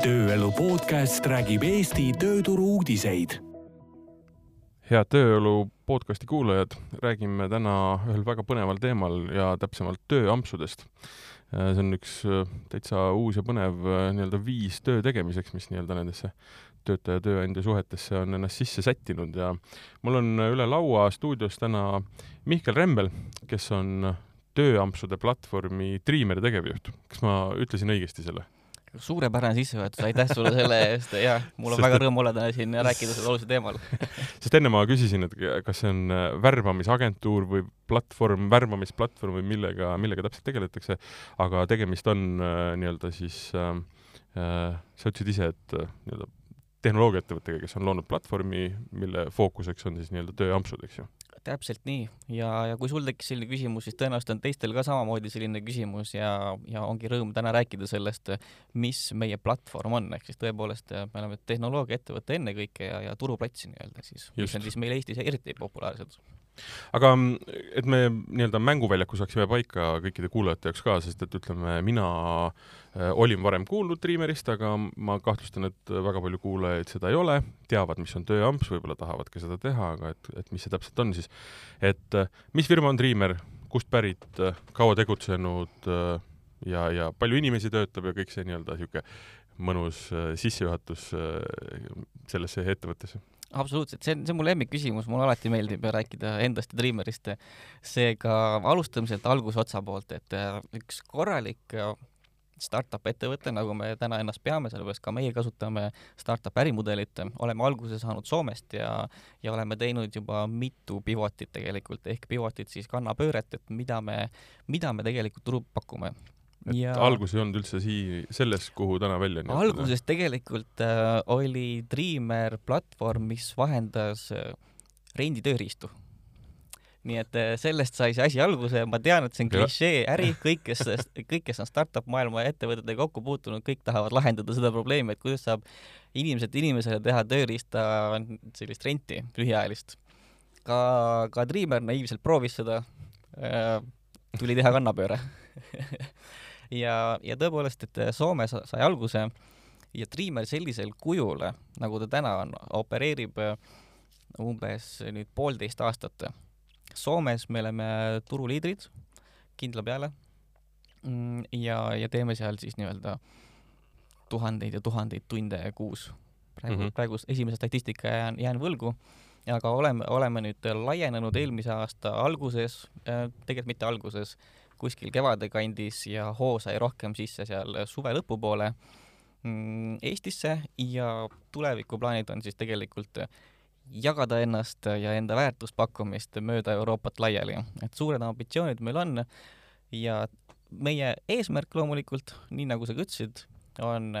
tööelu podcast räägib Eesti tööturu uudiseid. head Tööelu podcasti kuulajad, räägime täna ühel väga põneval teemal ja täpsemalt tööampsudest. see on üks äh, täitsa uus ja põnev äh, nii-öelda viis töö tegemiseks, mis nii-öelda nendesse töötaja-tööandja suhetesse on ennast sisse sättinud ja mul on üle laua stuudios täna Mihkel Rembel, kes on tööampsude platvormi Dreamer tegevjuht. kas ma ütlesin õigesti selle? Suurepärane sissejuhatus, aitäh sulle selle eest ja mul on Sest väga rõõm olla täna siin ja rääkida sellel olulisel teemal sest enne ma küsisin, et kas see on äh, värbamisagentuur või platvorm, värbamisplatvorm või millega, millega täpselt tegeletakse, aga tegemist on äh, nii-öelda siis äh, äh, sa ütlesid ise, et nii-öelda tehnoloogiaettevõttega, kes on loonud platvormi, mille fookuseks on siis nii-öelda tööampsud, eks ju? Täpselt nii. Ja, ja kui sul tekkis selline küsimus, siis tõenäoliselt on teistel ka samamoodi selline küsimus ja, ja ongi rõõm täna rääkida sellest, mis meie platvorm on, ehk siis tõepoolest me oleme tehnoloogiaettevõte ennekõike ja, ja turuplats nii-öelda siis, mis on siis meil Eestis eriti populaarsed aga et me nii-öelda mänguväljaku saaksime paika kõikide kuulajate jaoks ka, sest et ütleme, mina äh, olin varem kuulnud Dreamerist, aga ma kahtlustan, et väga palju kuulajaid seda ei ole, teavad, mis on tööamps, võib-olla tahavad ka seda teha, aga et, et mis see täpselt on siis. et äh, mis firma on Dreamer, kust pärit, äh, kaua tegutsenud ja, ja palju inimesi töötab ja kõik see nii-öelda niisugune mõnus sissejuhatus sellesse ettevõttesse absoluutselt, see on, see on mu lemmikküsimus, mulle alati meeldib rääkida endast ja Dreamerist. seega alustame sealt algusotsa poolt, et äh, üks korralik äh, startup ettevõte, nagu me täna ennast peame, sellepärast ka meie kasutame startup ärimudelit, oleme alguse saanud Soomest ja, ja oleme teinud juba mitu pivotit tegelikult, ehk pivotit siis kannapööret, et mida me, mida me tegelikult turul pakume et ja... algus ei olnud üldse sii-, selles, kuhu täna välja on alguses tegelikult äh, oli Dreamer platvorm, mis vahendas äh, renditööriistu. nii et äh, sellest sai see asi alguse, ma tean, et see on klišee äri, kõik, kes, kõik, kes on startup maailma ettevõtetega kokku puutunud, kõik tahavad lahendada seda probleemi, et kuidas saab inimeselt inimesele teha tööriista sellist renti, lühiajalist. ka, ka Dreamer naiivselt proovis seda äh,, tuli teha kannapööre ja, ja tõepoolest, et äh, Soome sai alguse ja Dreamer sellisel kujul, nagu ta täna on, opereerib äh, umbes nüüd poolteist aastat. Soomes me oleme turuliidrid kindla peale mm, ja, ja teeme seal siis nii-öelda tuhandeid ja tuhandeid tunde kuus. praegu mm, -hmm. praegu esimese statistika jään, jään võlgu, aga oleme, oleme nüüd laienenud eelmise aasta alguses, äh, tegelikult mitte alguses, kuskil kevade kandis ja hoo sai rohkem sisse seal suve lõpupoole mm, Eestisse ja tulevikuplaanid on siis tegelikult jagada ennast ja enda väärtuspakkumist mööda Euroopat laiali, et suured ambitsioonid meil on ja meie eesmärk loomulikult, nii nagu sa ka ütlesid, on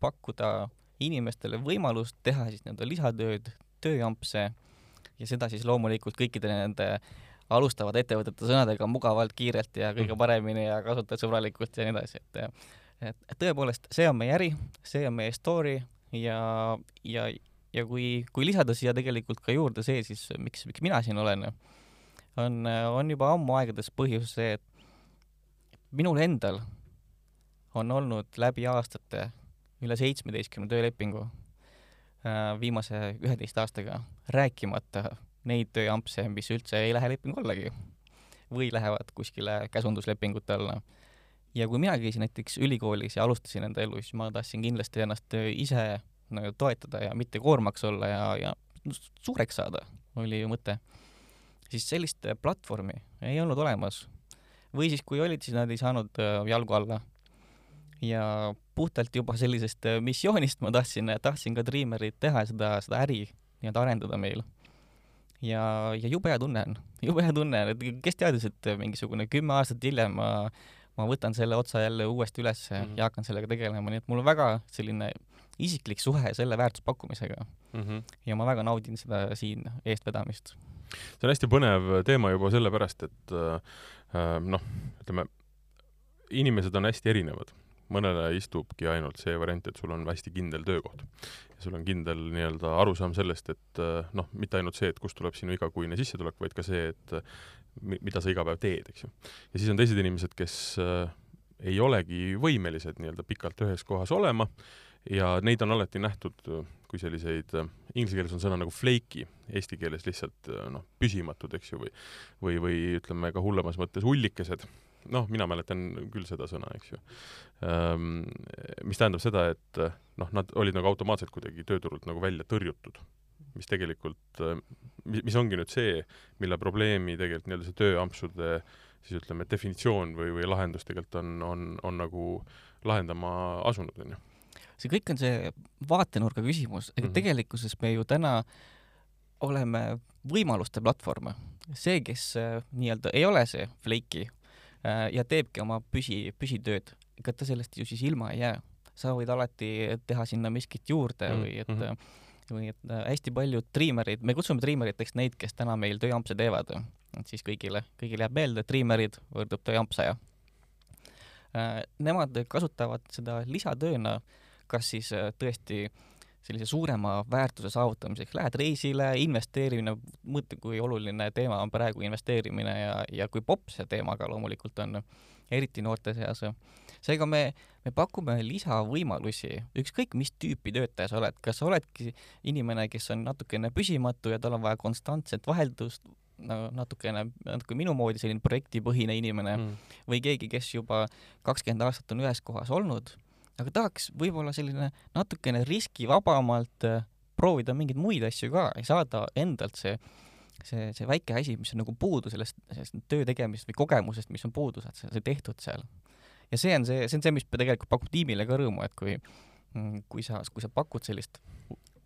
pakkuda inimestele võimalust teha siis nii-öelda lisatööd, tööampse ja seda siis loomulikult kõikide nende alustavad ettevõtete sõnadega mugavalt, kiirelt ja kõige mm. paremini ja kasutajasõbralikult ja nii edasi, et et, et tõepoolest, see on meie äri, see on meie story ja, ja, ja kui, kui lisada siia tegelikult ka juurde see, siis miks, miks mina siin olen, on, on juba ammu aegades põhjus see, et minul endal on olnud läbi aastate üle seitsmeteistkümne töölepingu äh, viimase üheteist aastaga, rääkimata neid tööampse, mis üldse ei lähe lepingu allagi või lähevad kuskile käsunduslepingute alla. ja kui mina käisin näiteks ülikoolis ja alustasin enda elu, siis ma tahtsin kindlasti ennast ise nagu toetada ja mitte koormaks olla ja, ja suureks saada, oli ju mõte. siis sellist platvormi ei olnud olemas. või siis, kui olid, siis nad ei saanud äh, jalgu alla. ja puhtalt juba sellisest äh, missioonist ma tahtsin, tahtsin ka Dreamerit teha, seda, seda äri nii-öelda arendada meil ja, ja jube hea tunne on, jube hea tunne on, et kes teadis, et mingisugune kümme aastat hiljem ma, ma võtan selle otsa jälle uuesti üles mm -hmm. ja hakkan sellega tegelema, nii et mul on väga selline isiklik suhe selle väärtuspakkumisega mm. -hmm. ja ma väga naudin seda siin eestvedamist. see on hästi põnev teema juba sellepärast, et äh, noh, ütleme, inimesed on hästi erinevad mõnele istubki ainult see variant, et sul on hästi kindel töökoht. ja sul on kindel nii-öelda arusaam sellest, et eh, noh, mitte ainult see, et kust tuleb sinu igakuine sissetulek, vaid ka see, et mida sa iga päev teed, eks ju. ja siis on teised inimesed, kes äh, ei olegi võimelised nii-öelda pikalt ühes kohas olema ja neid on alati nähtud kui selliseid, inglise keeles on sõna nagu flaky, eesti keeles lihtsalt noh, püsimatud, eks ju, või või, või ütleme ka hullemas mõttes ullikesed noh, mina mäletan küll seda sõna, eks ju. Ehm, mis tähendab seda, et noh, nad olid nagu automaatselt kuidagi tööturult nagu välja tõrjutud. mis tegelikult, mis, ongi nüüd see, mille probleemi tegelikult nii-öelda see tööampsude siis ütleme, definitsioon või, või lahendus tegelikult on, on, on nagu lahendama asunud, on ju. see kõik on see vaatenurga küsimus, ega mm -hmm. tegelikkuses me ju täna oleme võimaluste platvorm. see, kes äh, nii-öelda ei ole see flake'i ja teebki oma püsi, püsitööd, ega ta sellest ju siis ilma ei jää. sa võid alati teha sinna miskit juurde mm -hmm. või et -hmm. või et äh, hästi paljud triimerid, me kutsume triimeriteks neid, kes täna meil tööampse teevad, et siis kõigile, kõigile jääb meelde, triimerid võrdub tööampsaja. Äh, nemad kasutavad seda lisatööna, kas siis tõesti äh, sellise suurema väärtuse saavutamiseks, lähed reisile, investeerimine, mõtle, kui oluline teema on praegu investeerimine ja, ja kui popp see teema ka loomulikult on, eriti noorte seas. seega me, me pakume lisavõimalusi, ükskõik mis tüüpi töötaja sa oled, kas sa oledki inimene, kes on natukene püsimatu ja tal on vaja konstantset vaheldust, no natukene, natuke minu moodi selline projektipõhine inimene mm. või keegi, kes juba kakskümmend aastat on ühes kohas olnud aga tahaks võib-olla selline natukene riskivabamalt äh, proovida mingeid muid asju ka ja saada endalt see, see, see väike asi, mis on nagu puudu sellest, sellest töö tegemist või kogemusest, mis on puudu, saad see tehtud seal. ja see on see, see on see, mis tegelikult pakub tiimile ka rõõmu, et kui, mm, kui sa, kui sa pakud sellist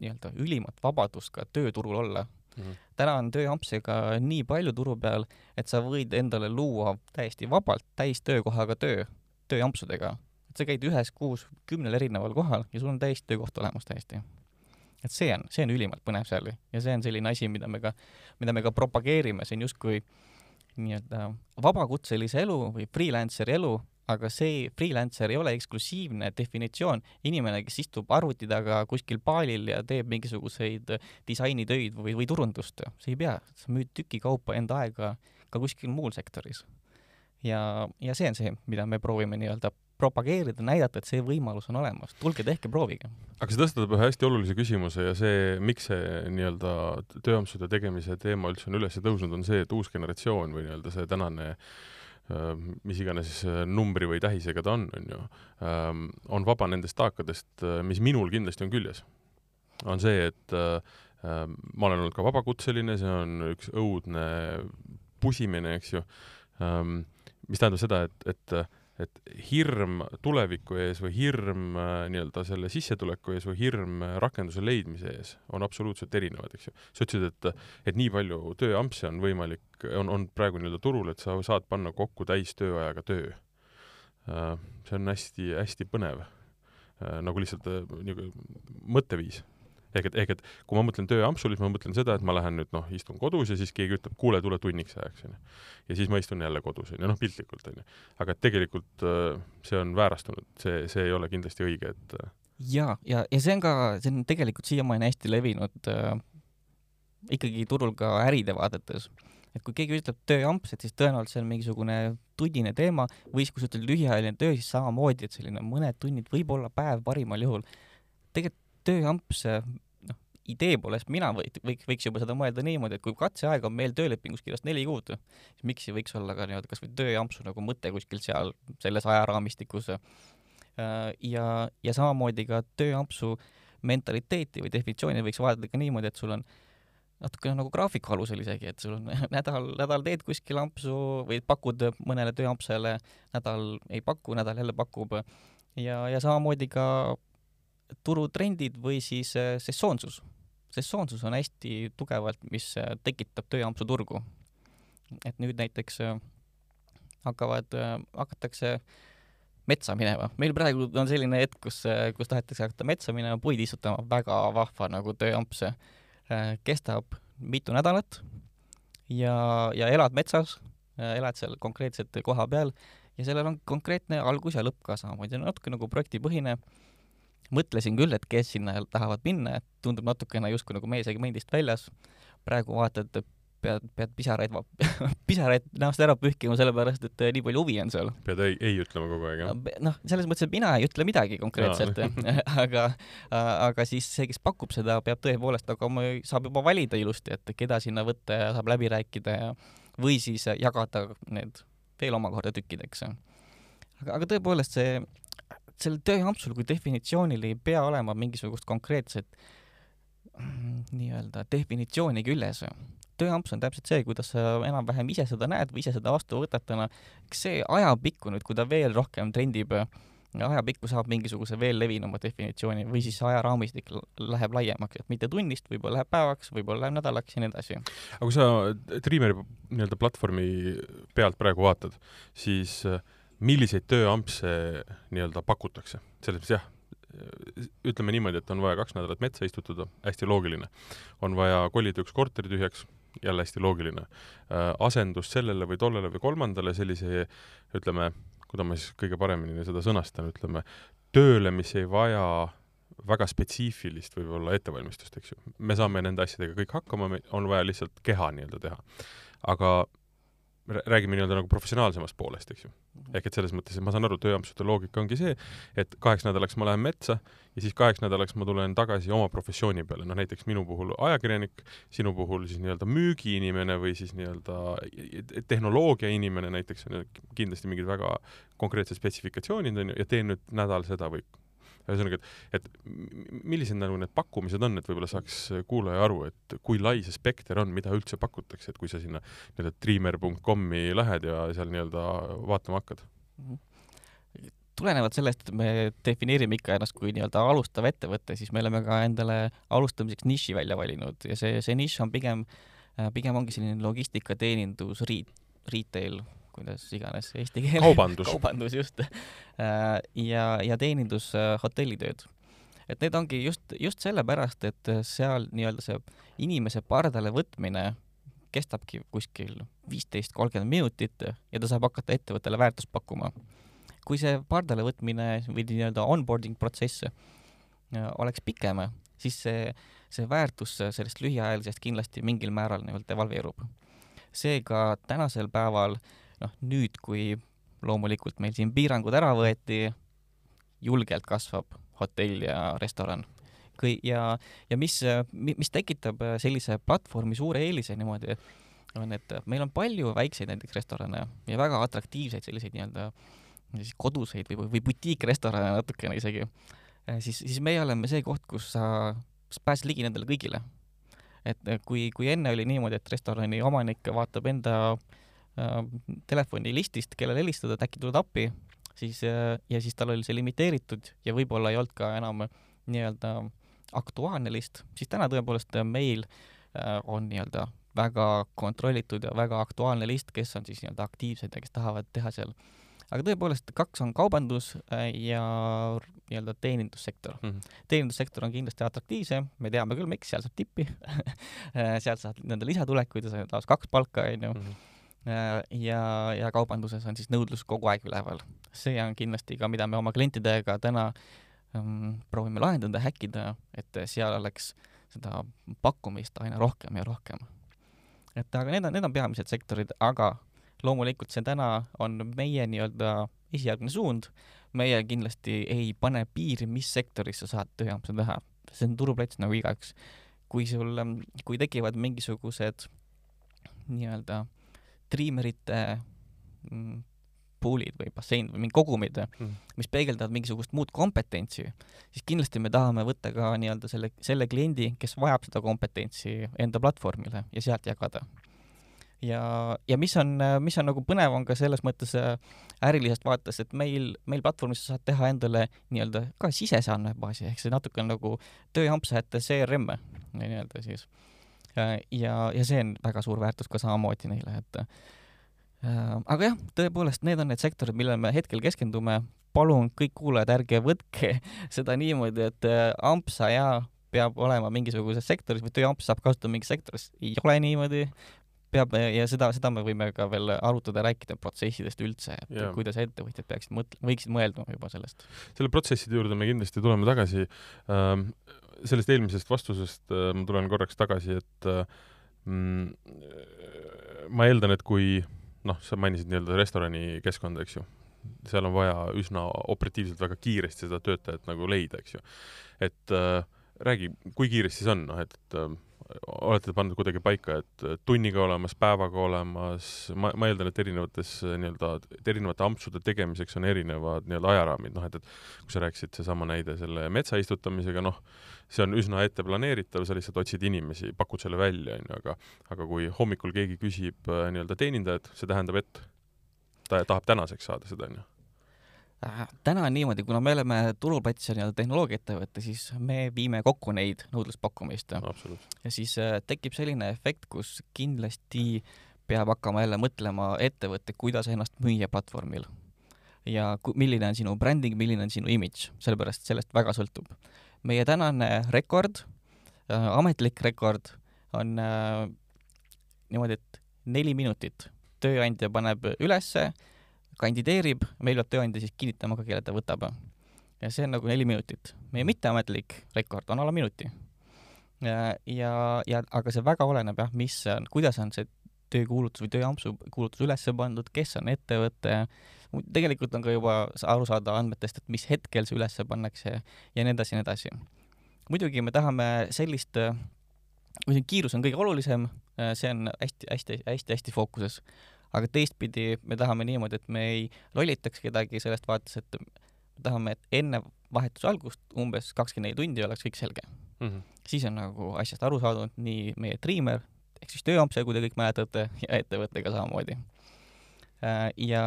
nii-öelda ülimat vabadust ka tööturul olla mm, -hmm. täna on tööampsega nii palju turu peal, et sa võid endale luua täiesti vabalt täistöökohaga töö, tööampsudega et sa käid ühes kuus kümnel erineval kohal ja sul on täis töökoht olemas täiesti. et see on, see on ülimalt põnev seal ja see on selline asi, mida me ka, mida me ka propageerime, on justkui nii-öelda vabakutselise elu või freelanceri elu, aga see freelancer ei ole eksklusiivne definitsioon, inimene, kes istub arvuti taga kuskil paalil ja teeb mingisuguseid disainitöid või, või turundust, see ei pea, sa müüd tükikaupa enda aega ka kuskil muul sektoris. ja, ja see on see, mida me proovime nii-öelda propageerida, näidata, et see võimalus on olemas, tulge tehke, proovige. aga see tõstatab ühe hästi olulise küsimuse ja see, miks see nii-öelda tööampsude tegemise teema üldse on üles tõusnud, on see, et uus generatsioon või nii-öelda see tänane mis iganes numbri või tähisega ta on, on ju, on vaba nendest taakadest, mis minul kindlasti on küljes. on see, et ma olen olnud ka vabakutseline, see on üks õudne pusimine, eks ju, mis tähendab seda, et, et et hirm tuleviku ees või hirm äh, nii-öelda selle sissetuleku ees või hirm äh, rakenduse leidmise ees on absoluutselt erinevad, eks ju. sa ütlesid, et, et nii palju tööampse on võimalik, on, on praegu nii-öelda turul, et sa saad panna kokku täistööajaga töö. Äh, see on hästi-hästi põnev, nagu lihtsalt niisugune mõtteviis ehk et, ehk et kui ma mõtlen tööampsul, siis ma mõtlen seda, et ma lähen nüüd noh, istun kodus ja siis keegi ütleb, kuule, tule tunniks ajaks, onju. ja siis ma istun jälle kodus, onju, noh piltlikult, onju. aga tegelikult äh, see on väärastunud, see, see ei ole kindlasti õige, et äh, ja, ja, ja see on ka, see on tegelikult siiamaani hästi levinud äh, ikkagi turul ka äride vaadates. et kui keegi ütleb tööamps, et siis tõenäoliselt see on mingisugune tunnine teema või siis kui sa ütled lühiajaline töö, siis samamoodi, et selline mõned tunnid, võib-olla päev parimal juhul. tegelikult tööamps idee poolest mina või, võiks, võiks juba seda mõelda niimoodi, et kui katseaeg on meil töölepingus kirjas neli kuud, siis miks ei võiks olla ka nii-öelda kasvõi tööampsu nagu mõte kuskil seal selles ajaraamistikus. Äh, ja, ja samamoodi ka tööampsu mentaliteeti või definitsiooni võiks vaadata ka niimoodi, et sul on natukene nagu graafiku alusel isegi, et sul on nädal, nädal teed kuskil ampsu või pakud mõnele tööampsele, nädal ei paku, nädal jälle pakub ja, ja samamoodi ka turutrendid või siis äh, sesoonsus sesoonsus on hästi tugevalt, mis äh, tekitab tööampsu turgu. et nüüd näiteks äh, hakkavad, hakatakse metsa minema. meil praegu on selline hetk, kus, kus tahetakse hakata metsa minema, puid istutama, väga vahva nagu tööamps. kestab mitu nädalat ja, ja elad metsas, elad seal konkreetselt koha peal ja sellel on konkreetne algus ja lõpp ka samamoodi, natuke nagu projektipõhine mõtlesin küll, et kes sinna tahavad minna, et tundub natukene justkui nagu meesegmendist väljas. praegu vaatad pead, pead pisaraid, pisaraid näost ära pühkima, sellepärast et äh, nii palju huvi on seal. pead ei, ei ütlema kogu aeg, jah? noh, selles mõttes, et mina ei ütle midagi konkreetselt, aga, aga siis see, kes pakub seda, peab tõepoolest nagu oma, saab juba valida ilusti, et keda sinna võtta ja saab läbi rääkida ja või siis jagada need veel omakorda tükkideks. aga, aga tõepoolest see, sellel tööampsul kui definitsioonil ei pea olema mingisugust konkreetset mm, nii-öelda definitsiooni küljes. tööamps on täpselt see, kuidas sa enam-vähem ise seda näed või ise seda vastu võtad täna eks see ajapikku nüüd, kui ta veel rohkem trendib, ajapikku saab mingisuguse veel levinuma definitsiooni või siis ajaraamistik läheb laiemaks, et mitte tunnist, võib-olla läheb päevaks, võib-olla läheb nädalaks ja nii edasi. aga kui sa Dreameri nii-öelda platvormi pealt praegu vaatad, siis äh, milliseid tööampse nii-öelda pakutakse? selles mõttes jah, ütleme niimoodi, et on vaja kaks nädalat metsa istutada, hästi loogiline. on vaja kolida üks korter tühjaks, jälle hästi loogiline. asendus sellele või tollele või kolmandale sellise ütleme, kuidas ma siis kõige paremini seda sõnastan, ütleme tööle, mis ei vaja väga spetsiifilist võib-olla ettevalmistust, eks ju. me saame nende asjadega kõik hakkama, on vaja lihtsalt keha nii-öelda teha. aga räägime nii-öelda nagu professionaalsemast poolest, eks ju. ehk et selles mõttes, et ma saan aru, tööampsude loogika ongi see, et kaheks nädalaks ma lähen metsa ja siis kaheks nädalaks ma tulen tagasi oma professiooni peale, noh näiteks minu puhul ajakirjanik, sinu puhul siis nii-öelda müügiinimene või siis nii-öelda tehnoloogia inimene näiteks on kindlasti mingid väga konkreetsed spetsifikatsioonid on ju ja teen nüüd nädal seda või ühesõnaga, et, et millised nagu need pakkumised on, et võib-olla saaks kuulaja aru, et kui lai see spekter on, mida üldse pakutakse, et kui sa sinna nii-öelda dreamer.com'i lähed ja seal nii-öelda vaatama hakkad. tulenevalt sellest, et me defineerime ikka ennast kui nii-öelda alustav ettevõte, siis me oleme ka endale alustamiseks niši välja valinud ja see, see nišš on pigem, pigem ongi selline logistika, teenindus, riit-, retail, kuidas iganes eesti keel. kaubandus. kaubandus just. ja, ja teenindus, hotellitööd. et need ongi just, just sellepärast, et seal nii-öelda see inimese pardale võtmine kestabki kuskil viisteist, kolmkümmend minutit ja ta saab hakata ettevõttele väärtust pakkuma. kui see pardale võtmine või nii-öelda onboarding protsess äh, oleks pikem, siis see, see väärtus sellest lühiajalisest kindlasti mingil määral nii-öelda devalveerub. seega tänasel päeval noh, nüüd, kui loomulikult meil siin piirangud ära võeti, julgelt kasvab hotell ja restoran. kõi- ja, ja mis, mis tekitab sellise platvormi suure eelise niimoodi, on, et meil on palju väikseid näiteks restorane ja väga atraktiivseid selliseid nii-öelda siis koduseid või, või butiikrestorane natukene isegi, siis, siis meie oleme see koht, kus sa pääsed ligi nendele kõigile. et kui, kui enne oli niimoodi, et restorani omanik vaatab enda äh, telefonilistist, kellele helistada, et äkki tuled appi, siis äh, ja siis tal oli see limiteeritud ja võib-olla ei olnud ka enam nii-öelda aktuaalne list, siis täna tõepoolest meil äh, on nii-öelda väga kontrollitud ja väga aktuaalne list, kes on siis nii-öelda aktiivsed ja kes tahavad teha seal aga tõepoolest, kaks on kaubandus äh, ja nii-öelda teenindussektor mm. -hmm. teenindussektor on kindlasti atraktiivsem, me teame küll, miks, seal saab tippi sealt saad nii-öelda lisatulekuid ja saad taas kaks palka, onju. Mhm. ja, ja kaubanduses on siis nõudlus kogu aeg üleval. see on kindlasti ka, mida me oma klientidega täna um, proovime lahendada, häkkida, et seal oleks seda pakkumist aina rohkem ja rohkem. et aga need on, need on peamised sektorid, aga loomulikult see täna on meie nii-öelda esialgne suund, meie kindlasti ei pane piiri, mis sektoris sa saad tööampsu teha, see on turuplats nagu igaüks. kui sul, kui tekivad mingisugused nii-öelda triimerite mm, pool'id või basseinid või mingid kogumid Mhm. mis peegeldavad mingisugust muud kompetentsi, siis kindlasti me tahame võtta ka nii-öelda selle, selle kliendi, kes vajab seda kompetentsi enda platvormile ja sealt jagada ja, ja mis on, mis on nagu põnev, on ka selles mõttes äh, ärilisest vaatest, et meil, meil platvormis sa saad teha endale nii-öelda ka sisese andmebaasi, ehk see natuke on nagu tööampsajate CRM nii-öelda siis. ja, ja see on väga suur väärtus ka samamoodi neile, et äh, aga jah, tõepoolest, need on need sektorid, millele me hetkel keskendume. palun kõik kuulajad, ärge võtke seda niimoodi, et äh, ampsaja peab olema mingisuguses sektoris või tööamps saab kasutada mingis sektoris, ei ole niimoodi peab ja seda, seda me võime ka veel arutada, rääkida protsessidest üldse, et yeah. kuidas ettevõtjad peaksid mõtle-, võiksid mõelda juba sellest. selle protsesside juurde me kindlasti tuleme tagasi ähm,. Sellest eelmisest vastusest äh, ma tulen korraks tagasi, et äh, mm, ma eeldan, et kui noh, sa mainisid nii-öelda restorani keskkonda, eks ju, seal on vaja üsna operatiivselt väga kiiresti seda töötajat nagu leida, eks ju. et äh, räägi, kui kiiresti see on, noh, et äh, olete pannud kuidagi paika, et tunniga olemas, päevaga olemas, ma, ma eeldan, et erinevates nii-öelda, et erinevate ampsude tegemiseks on erinevad nii-öelda ajaraamid, noh et, et kui sa rääkisid seesama näide selle metsa istutamisega, noh, see on üsna ette planeeritav, sa lihtsalt otsid inimesi, pakud selle välja, onju, aga aga kui hommikul keegi küsib äh, nii-öelda teenindajat, see tähendab, et ta tahab tänaseks saada seda, onju Äh, täna on niimoodi, kuna me oleme turuplatsi ja nii-öelda tehnoloogiaettevõte, siis me viime kokku neid nõudluspakkumist. ja siis äh, tekib selline efekt, kus kindlasti peab hakkama jälle mõtlema ettevõte, kuidas ennast müüa platvormil. ja milline on sinu bränding, milline on sinu imidž, sellepärast sellest väga sõltub. meie tänane rekord äh,, ametlik rekord on äh, niimoodi, et neli minutit tööandja paneb ülesse kandideerib, meil peab tööandja siis kinnitama ka, kelle ta võtab. ja see on nagu neli minutit. meie mitteametlik rekord on alla minuti. ja, ja, ja aga see väga oleneb jah, mis on, kuidas on see töökuulutus või tööampsu kuulutus üles pandud, kes on ettevõte, tegelikult on ka juba aru saada andmetest, et mis hetkel see üles pannakse ja nii edasi ja nii edasi. muidugi me tahame sellist, muidugi kiirus on kõige olulisem, see on hästi-hästi-hästi-hästi fookuses aga teistpidi me tahame niimoodi, et me ei lollitaks kedagi sellest vaates, et me tahame, et enne vahetuse algust umbes kakskümmend neli tundi oleks kõik selge mm. -hmm. siis on nagu asjast aru saadud nii meie triimer ehk siis tööampse, kui te kõik mäletate, ja ettevõttega samamoodi. Äh, ja,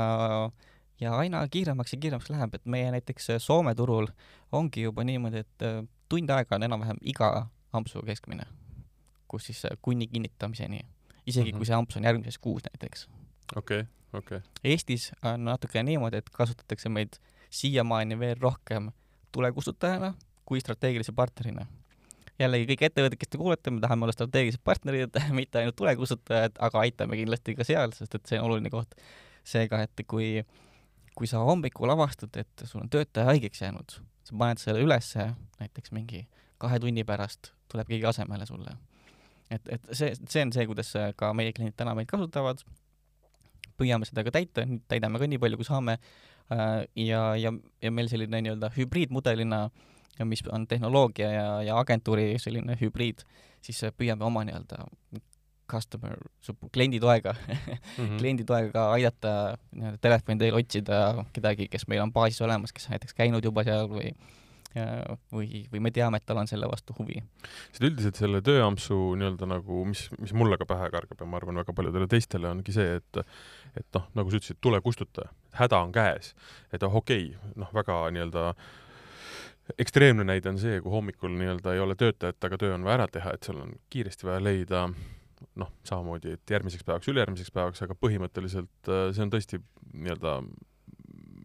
ja aina kiiremaks ja kiiremaks läheb, et meie näiteks Soome turul ongi juba niimoodi, et äh, tund aega on enam-vähem iga ampsu keskmine, kus siis kuni kinnitamiseni, isegi mm -hmm. kui see amps on järgmises kuus näiteks okei okay,, okei okay.. Eestis on natuke niimoodi, et kasutatakse meid siiamaani veel rohkem tulekustutajana kui strateegilise partnerina. jällegi kõik ettevõtted, kes te kuulete, me tahame olla strateegilised partnerid, mitte ainult tulekustutajad, aga aitame kindlasti ka seal, sest et see on oluline koht. seega, et kui, kui sa hommikul avastad, et sul on töötaja haigeks jäänud, sa paned selle ülesse näiteks mingi kahe tunni pärast tuleb keegi asemele sulle. et, et see, see on see, kuidas ka meie kliendid täna meid kasutavad püüame seda ka täita, täidame ka nii palju, kui saame. Äh, ja, ja, ja meil selline nii-öelda hübriidmudelina, mis on tehnoloogia ja, ja agentuuri selline hübriid, siis püüame oma nii-öelda customer, kliendi toega mm, -hmm. kliendi toega aidata nii-öelda telefoni teel otsida kedagi, kes meil on baasis olemas, kes on näiteks käinud juba seal või või, või me teame, et tal on selle vastu huvi. seda üldiselt selle tööampsu nii-öelda nagu, mis, mis mulle ka pähe kargab ja ma arvan, väga paljudele teistele ongi see, et et noh, nagu sa ütlesid, tule kustuta, häda on käes, et oh okei okay,, noh, väga nii-öelda ekstreemne näide on see, kui hommikul nii-öelda ei ole töötajat, aga töö on vaja ära teha, et seal on kiiresti vaja leida noh, samamoodi, et järgmiseks päevaks, ülejärgmiseks päevaks, aga põhimõtteliselt äh, see on tõesti nii-öelda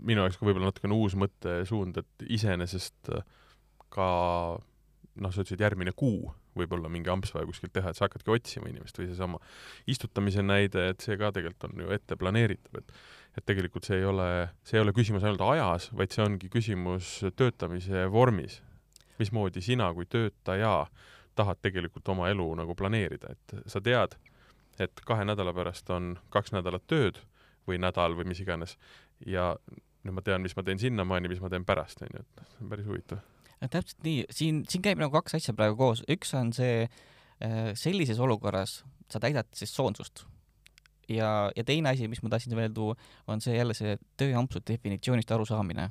minu jaoks ka võib-olla natukene uus mõttesuund, et iseenesest äh, ka noh, sa ütlesid, järgmine kuu võib-olla mingi amps vaja kuskilt teha, et sa hakkadki otsima inimest või seesama istutamise näide, et see ka tegelikult on ju ette planeeritav, et et tegelikult see ei ole, see ei ole küsimus ainult ajas, vaid see ongi küsimus töötamise vormis. mismoodi sina kui töötaja tahad tegelikult oma elu nagu planeerida, et sa tead, et kahe nädala pärast on kaks nädalat tööd või nädal või mis iganes ja nüüd ma tean, mis ma teen sinnamaani, mis ma teen pärast, onju, et see on päris huvitav. täpselt nii, siin, siin käib nagu kaks asja praegu koos, üks on see, äh, sellises olukorras sa täidad siis soonsust ja, ja teine asi, mis ma tahtsin veel tuua, on see jälle see tööampsu definitsioonist arusaamine.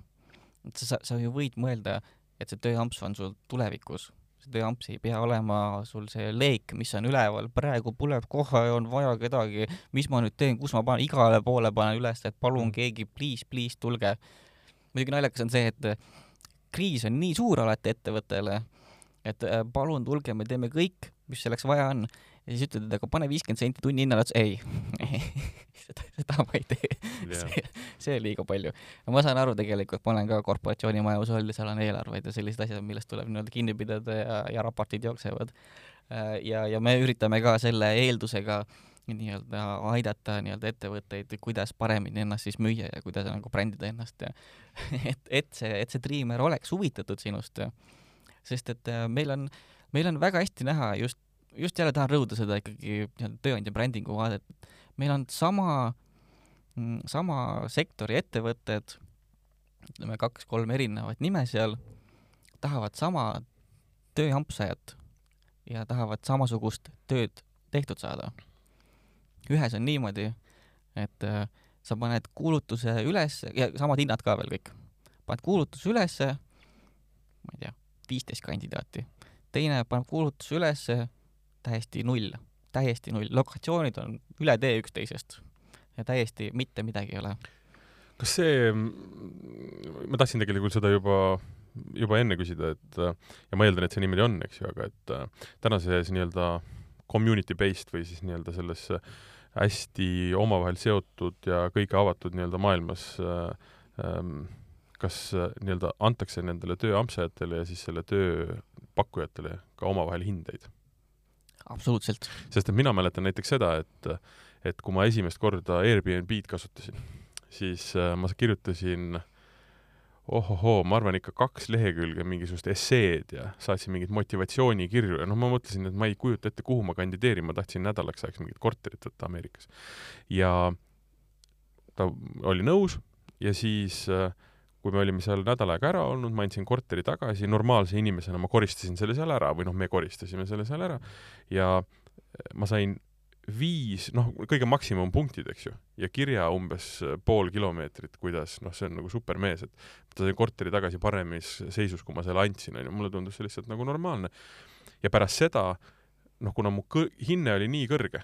et sa, sa ju võid mõelda, et see tööamps on sul tulevikus see tööamps ei pea olema sul see leek, mis on üleval, praegu põleb kohe, on vaja kedagi, mis ma nüüd teen, kus ma panen, igale poole panen üles, et palun mm. keegi, please, please tulge. muidugi naljakas on see, et kriis on nii suur alati ettevõttele, et äh, palun tulge, me teeme kõik, mis selleks vaja on ja siis ütled, et aga pane viiskümmend senti tunni hinnale otsa, ei seda, seda ma ei tee yeah.. see, see on liiga palju. ma saan aru tegelikult, ma olen ka korporatsiooni majus olnud ja seal on eelarveid ja sellised asjad, millest tuleb nii-öelda kinni pidada ja, ja raportid jooksevad. Äh, ja, ja me üritame ka selle eeldusega nii-öelda aidata nii-öelda ettevõtteid, kuidas paremini ennast siis müüa ja kuidas nagu brändida ennast ja et, et see, et see Dreamer oleks huvitatud sinust. sest et äh, meil on, meil on väga hästi näha just just jälle tahan rõhuda seda ikkagi nii-öelda tööandja brändingu vaadet. meil on sama, mm, sama sektori ettevõtted, ütleme kaks-kolm erinevat nime seal, tahavad sama tööampsajat ja tahavad samasugust tööd tehtud saada. ühes on niimoodi, et äh, sa paned kuulutuse üles ja samad hinnad ka veel kõik. paned kuulutuse ülesse, ma ei tea, viisteist kandidaati. teine paneb kuulutuse ülesse, täiesti null, täiesti null, lokatsioonid on üle tee üksteisest ja täiesti mitte midagi ei ole. kas see, ma tahtsin tegelikult seda juba juba enne küsida, et ja ma eeldan, et see niimoodi on, eks ju, aga et tänases nii-öelda community based või siis nii-öelda selles hästi omavahel seotud ja kõige avatud nii-öelda maailmas ähm, kas nii-öelda antakse nendele tööampsajatele ja siis selle töö pakkujatele ka omavahel hindeid? Absoluutselt. sest et mina mäletan näiteks seda, et, et kui ma esimest korda Airbnb-d kasutasin, siis äh, ma kirjutasin äh, ohohoo, ma arvan ikka kaks lehekülge mingisugust esseed ja saatsin mingeid motivatsioonikirju ja noh, ma mõtlesin, et ma ei kujuta ette, kuhu ma kandideerin, ma tahtsin nädalaks ajaks mingit korterit võtta Ameerikas. ja ta oli nõus ja siis kui me olime seal nädal aega ära olnud, ma andsin korteri tagasi, normaalse inimesena ma koristasin selle seal ära või noh, me koristasime selle seal ära ja ma sain viis, noh, kõige maksimumpunktid, eks ju, ja kirja umbes pool kilomeetrit, kuidas, noh, see on nagu supermees, et ta sai korteri tagasi paremas seisus, kui ma selle andsin, onju, mulle tundus see lihtsalt nagu normaalne. ja pärast seda, noh, kuna mu kõ-, hinne oli nii kõrge,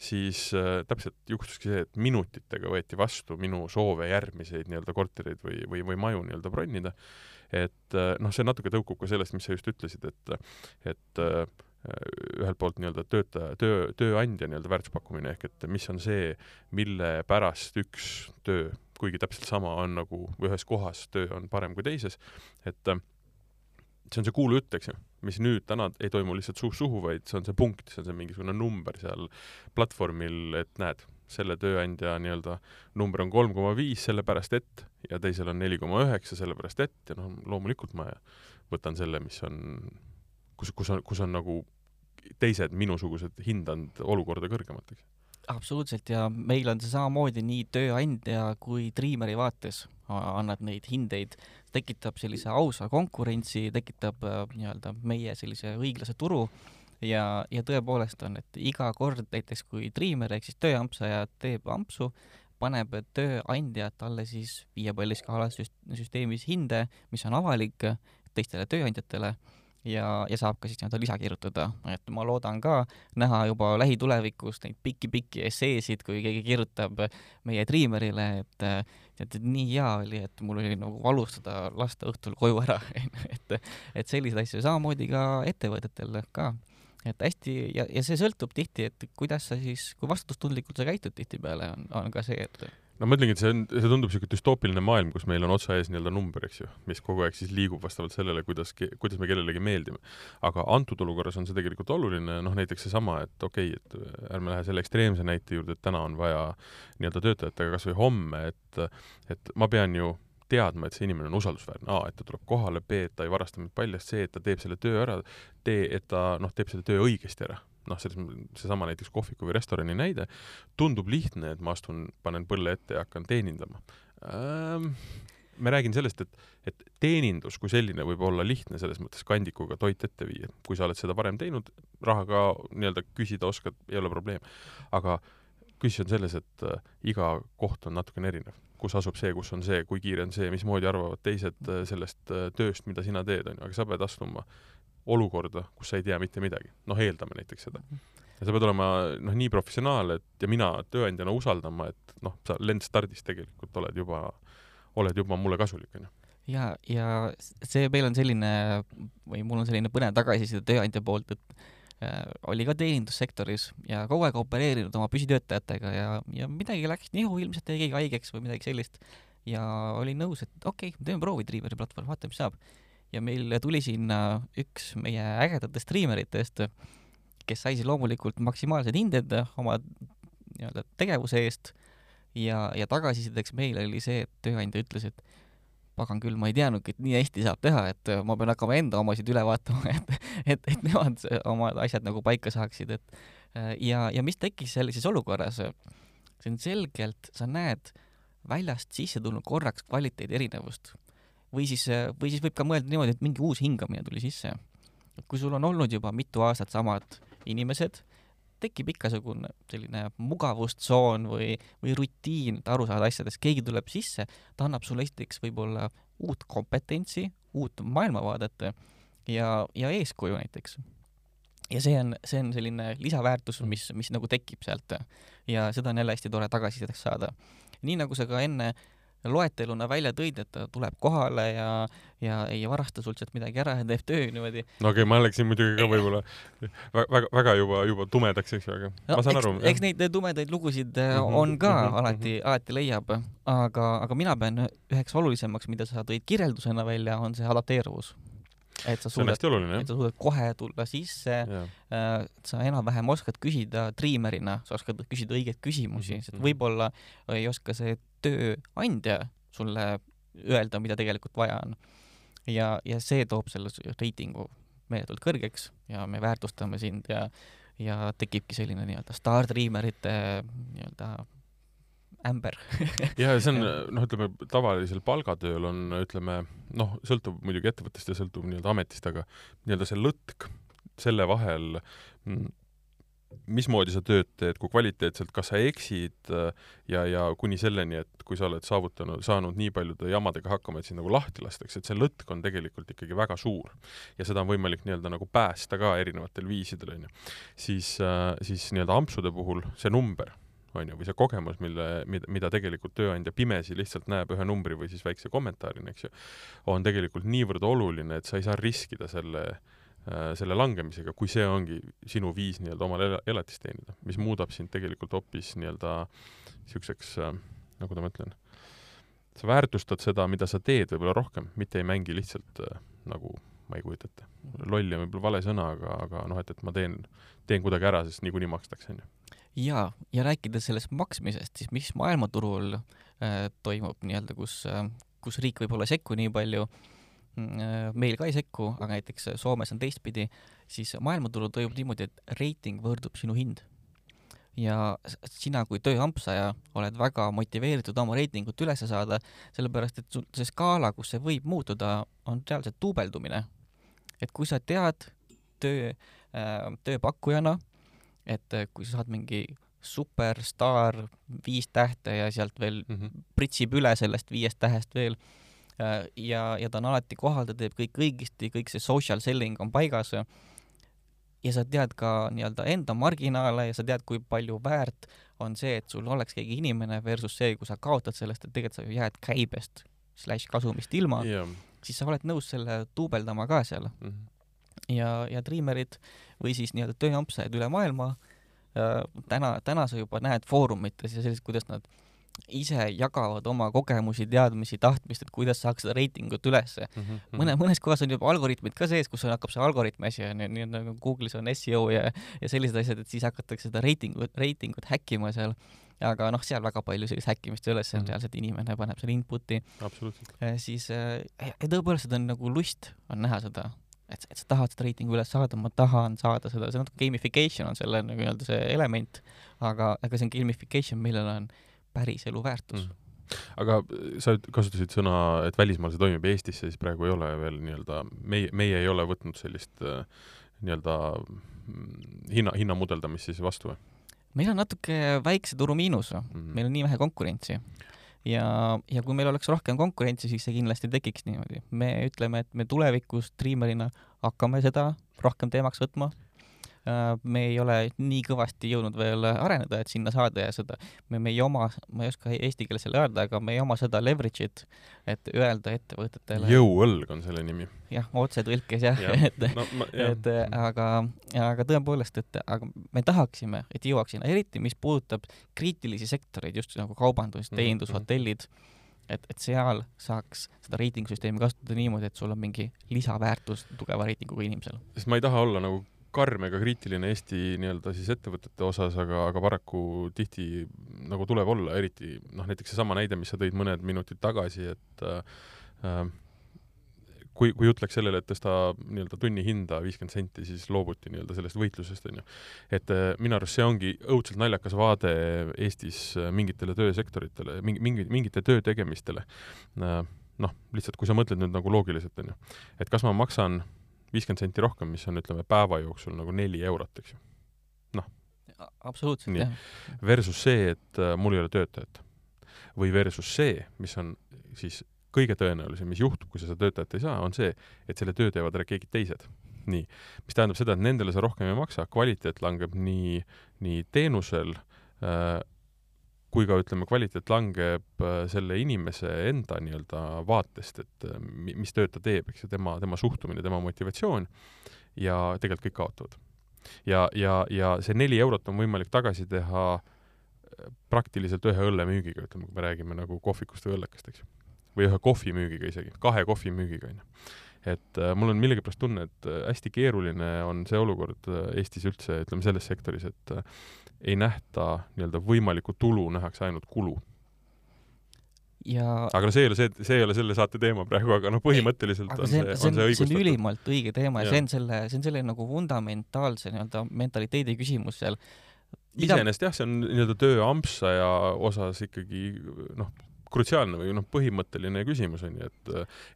siis äh, täpselt juhtuski see, et minutitega võeti vastu minu soove järgmiseid nii-öelda kortereid või, või, või maju nii-öelda bronnida. et äh, noh, see natuke tõukub ka sellest, mis sa just ütlesid, et, et äh, ühelt poolt nii-öelda töötaja, töö, tööandja nii-öelda väärtuspakkumine ehk et mis on see, mille pärast üks töö, kuigi täpselt sama on nagu ühes kohas, töö on parem kui teises, et äh, see on see kuulujutt, eks ju, mis nüüd täna ei toimu lihtsalt suust suhu, vaid see on see punkt, see on see mingisugune number seal platvormil, et näed, selle tööandja nii-öelda number on kolm koma viis, sellepärast et, ja teisel on neli koma üheksa, sellepärast et, ja noh, loomulikult ma võtan selle, mis on, kus, kus on, kus on nagu teised minusugused hindanud olukorda kõrgemalt, eks. Absoluutselt ja meil on see samamoodi nii tööandja kui Dreameri vaates. Annad neid hindeid, tekitab sellise ausa konkurentsi, tekitab äh, nii-öelda meie sellise õiglase turu. Ja, ja tõepoolest on, et iga kord näiteks kui Dreamer ehk siis tööampsaja teeb ampsu, paneb tööandja talle siis viiepalli skaala süsteemis hinde, mis on avalik teistele tööandjatele ja, ja saab ka siis nii-öelda lisa kirjutada, et ma loodan ka näha juba lähitulevikus neid pikki-pikki esseesid, kui keegi kirjutab meie Dreamerile, et et nii hea oli, et mul oli nagu valus teda lasta õhtul koju ära et, et selliseid asju, samamoodi ka ettevõtetel ka. Et hästi ja, ja see sõltub tihti, et kuidas sa siis, kui vastutustundlikult sa käitud tihtipeale, on, on ka see, et no ma ütlengi, et see on, see tundub niisugune düstoopiline maailm, kus meil on otsa ees nii-öelda number, eks ju, mis kogu aeg siis liigub vastavalt sellele, kuidas, kuidas me kellelegi meeldime. aga antud olukorras on see tegelikult oluline, noh näiteks seesama, et okei okay,, et ärme lähe selle ekstreemse näite juurde, et täna on vaja nii-öelda töötajatega kas või homme, et et ma pean ju teadma, et see inimene on usaldusväärne, A, et ta tuleb kohale, B, et ta ei varasta mind paljast, C, et ta teeb selle töö ära, D, et ta noh, teeb selle töö õigesti ära noh, selles, seesama näiteks kohviku või restorani näide, tundub lihtne, et ma astun, panen põlle ette ja hakkan teenindama ähm,. ma räägin sellest, et, et teenindus kui selline võib olla lihtne selles mõttes kandikuga toit ette viia, kui sa oled seda varem teinud, rahaga nii-öelda küsida oskad, ei ole probleem. aga küsimus on selles, et äh, iga koht on natukene erinev, kus asub see, kus on see, kui kiire on see, mismoodi arvavad teised äh, sellest äh, tööst, mida sina teed, onju, aga sa pead astuma olukorda, kus sa ei tea mitte midagi. noh, eeldame näiteks seda. ja sa pead olema noh, nii professionaal, et ja mina tööandjana usaldama, et noh, sa lendstardis tegelikult oled juba, oled juba mulle kasulik, onju ja, ja see meil on selline või mul on selline põnev tagasiside tööandja poolt, et äh, oli ka teenindussektoris ja kogu aeg opereerinud oma püsitöötajatega ja, ja midagi läks nihu, ilmselt jäi keegi haigeks või midagi sellist. ja olin nõus, et okei okay,, teeme proovi Dreameri platvormi, vaatame, mis saab ja meil tuli sinna üks meie ägedatest striimeritest, kes sai siis loomulikult maksimaalsed hinded oma nii-öelda tegevuse eest ja, ja tagasisideks meile oli see, et tööandja ütles, et pagan küll, ma ei teadnudki, et nii hästi saab teha, et ma pean hakkama enda omasid üle vaatama, et, et, et nemad omad asjad nagu paika saaksid, et äh, ja, ja mis tekkis sellises olukorras, see on selgelt, sa näed väljast sisse tulnud korraks kvaliteedi erinevust. Või siis, või siis võib ka mõelda niimoodi, et mingi uus hingamine tuli sisse. kui sul on olnud juba mitu aastat samad inimesed, tekib igasugune selline mugavustsoon või, või rutiin, et aru saada asjadest, keegi tuleb sisse, ta annab sulle esiteks võib-olla uut kompetentsi, uut maailmavaadet ja, ja eeskuju näiteks. ja see on, see on selline lisaväärtus, mis, mis nagu tekib sealt ja seda on jälle hästi tore tagasisideks saada. nii nagu sa ka enne äh, loeteluna välja tõid, et ta tuleb kohale ja, ja ei varasta sult sealt midagi ära ja teeb töö niimoodi. no okei okay,, ma läksin muidugi ka võib-olla väga, väga juba, juba tumedaks, eks ju, aga no, ma saan eks, aru. eks neid tumedaid lugusid mm -hmm, on ka mm -hmm, alati mm, -hmm. alati leiab, aga, aga mina pean üheks olulisemaks, mida sa tõid kirjeldusena välja, on see adapteeruvus et sa suudad, et sa suudad kohe tulla sisse, äh, sa enam-vähem oskad küsida triimerina, sa oskad küsida õigeid küsimusi, sest mhm. võib-olla ei oska see tööandja sulle öelda, mida tegelikult vaja on. ja, ja see toob selle reitingu meeletult kõrgeks ja me väärtustame sind ja, ja tekibki selline nii-öelda staartriimerite nii-öelda ämber ja see on, noh, ütleme tavalisel palgatööl on, ütleme noh, sõltub muidugi ettevõttest ja sõltub nii-öelda ametist, aga nii-öelda see lõtk selle vahel, mm, mismoodi sa tööd teed, kui kvaliteetselt, kas sa eksid ja, ja kuni selleni, et kui sa oled saavutanud, saanud nii paljude jamadega hakkama, et sind nagu lahti lastakse, et see lõtk on tegelikult ikkagi väga suur. ja seda on võimalik nii-öelda nagu päästa ka erinevatel viisidel, on ju. siis, siis nii-öelda ampsude puhul see number on ju, või see kogemus, mille, mida, mida tegelikult tööandja pimesi lihtsalt näeb ühe numbri või siis väikse kommentaarina, eks ju, on tegelikult niivõrd oluline, et sa ei saa riskida selle äh, selle langemisega, kui see ongi sinu viis nii-öelda omale elatist teenida, mis muudab sind tegelikult hoopis nii-öelda niisuguseks äh,, nagu ma ütlen, sa väärtustad seda, mida sa teed võib-olla rohkem, mitte ei mängi lihtsalt äh, nagu ma ei kujuta ette. loll on võib-olla vale sõna, aga, aga noh, et, et ma teen, teen kuidagi ära, sest niikuinii makstakse, on ju ja, ja rääkides sellest maksmisest, siis mis maailmaturul äh, toimub nii-öelda, kus äh,, kus riik võib-olla ei sekku nii palju äh,, meil ka ei sekku, aga näiteks Soomes on teistpidi, siis maailmaturul toimub niimoodi, et reiting võrdub sinu hind. ja sina kui tööampsaja oled väga motiveeritud oma reitingut üles saada, sellepärast et sul see skaala, kus see võib muutuda, on reaalselt duubeldumine. et kui sa tead töö äh,, tööpakkujana, et kui sa saad mingi superstaar, viis tähte ja sealt veel mm -hmm. pritsib üle sellest viiest tähest veel ja, ja ta on alati kohal, ta teeb kõik õigesti, kõik see social selling on paigas ja sa tead ka nii-öelda enda marginaale ja sa tead, kui palju väärt on see, et sul oleks keegi inimene versus see, kui sa kaotad sellest, et tegelikult sa ju jääd käibest slaš kasumist ilma yeah., siis sa oled nõus selle duubeldama ka seal mm. -hmm ja, ja triimerid või siis nii-öelda tööampsajad üle maailma äh,. täna, täna sa juba näed foorumites ja sellist, kuidas nad ise jagavad oma kogemusi, teadmisi, tahtmist, et kuidas saaks seda reitingut ülesse mm. -hmm. mõne, mõnes kohas on juba algoritmid ka sees, kus hakkab see algoritmi asi on ju, nii nagu Google'is on seo ja, ja sellised asjad, et siis hakatakse seda reitingut, reitingut häkkima seal. aga noh, seal väga palju sellist häkkimist ei ole, see on mm -hmm. reaalselt inimene paneb selle input'i. siis äh, tõepoolest, seda on nagu lust on näha seda et, et sa tahad seda reitingu üles saada, ma tahan saada seda, see natuke gamification on selle nagu nii-öelda see element, aga, aga see on gamification, millel on päris elu väärtus mm aga sa kasutasid sõna, et välismaal see toimib, Eestisse siis praegu ei ole veel nii-öelda, meie, meie ei ole võtnud sellist äh, nii-öelda mm, hinna, hinna mudeldamist siis vastu või? meil on natuke väikse turu miinus mm, -hmm. meil on nii vähe konkurentsi ja, ja kui meil oleks rohkem konkurentsi, siis see kindlasti tekiks niimoodi. me ütleme, et me tulevikus Dreamerina hakkame seda rohkem teemaks võtma Äh, me ei ole nii kõvasti jõudnud veel areneda, et sinna saada ja seda, me, me ei oma, ma ei oska eesti keeles selle öelda, aga me ei oma seda leverage'it, et öelda ettevõtetele. jõuõlg on selle nimi. jah, otsetõlkes jah ja., et no,, et aga, aga tõepoolest, et aga me tahaksime, et jõuaks sinna, eriti mis puudutab kriitilisi sektoreid, just nagu kaubandus, mhm, teenindus mm, -hmm. hotellid et, et seal saaks seda reitingusüsteemi kasutada niimoodi, et sul on mingi lisaväärtus tugeva reitinguga inimesel. sest ma ei taha olla nagu karm ega kriitiline Eesti nii-öelda siis ettevõtete osas, aga, aga paraku tihti nagu tuleb olla, eriti noh, näiteks seesama näide, mis sa tõid mõned minutid tagasi, et äh, kui, kui jutt läks sellele, et tõsta nii-öelda tunnihinda viiskümmend senti, siis loobuti nii-öelda sellest võitlusest, on ju. et äh, minu arust see ongi õudselt naljakas vaade Eestis äh, mingitele töösektoritele, mingi, mingi, mingite töö tegemistele. Äh, noh, lihtsalt kui sa mõtled nüüd nagu loogiliselt, on ju, et kas ma maksan viiskümmend senti rohkem, mis on, ütleme, päeva jooksul nagu neli eurot, eks ju. noh. absoluutselt, jah. Versus see, et mul ei ole töötajat. või versus see, mis on siis kõige tõenäolisem, mis juhtub, kui sa seda töötajat ei saa, on see, et selle töö teevad ära keegi teised. nii, mis tähendab seda, et nendele sa rohkem ei maksa, kvaliteet langeb nii, nii teenusel äh, kui ka ütleme, kvaliteet langeb äh, selle inimese enda nii-öelda vaatest, et äh, mis tööd ta teeb, eks ju, tema, tema suhtumine, tema motivatsioon ja tegelikult kõik kaotavad. ja, ja, ja see neli eurot on võimalik tagasi teha äh, praktiliselt ühe õllemüügiga, ütleme, kui me räägime nagu kohvikust või õllekast, eks ju või ühe kohvimüügiga isegi, kahe kohvimüügiga, on ju. Et äh, mul on millegipärast tunne, et äh, hästi keeruline on see olukord äh, Eestis üldse, ütleme selles sektoris, et äh, ei nähta nii-öelda võimalikku tulu, nähakse ainult kulu ja aga no see ei ole see, see ei ole selle saate teema praegu, aga noh, põhimõtteliselt aga on see see, on, see on see see on õigustatud. ülimalt õige teema ja Jah. see on selle, see on selle nagu fundamentaalse nii-öelda mentaliteedi küsimus seal. mida- iseenesest jah, see on nii-öelda töö ampsaja osas ikkagi noh, krutsiaalne või noh, põhimõtteline küsimus on ju, et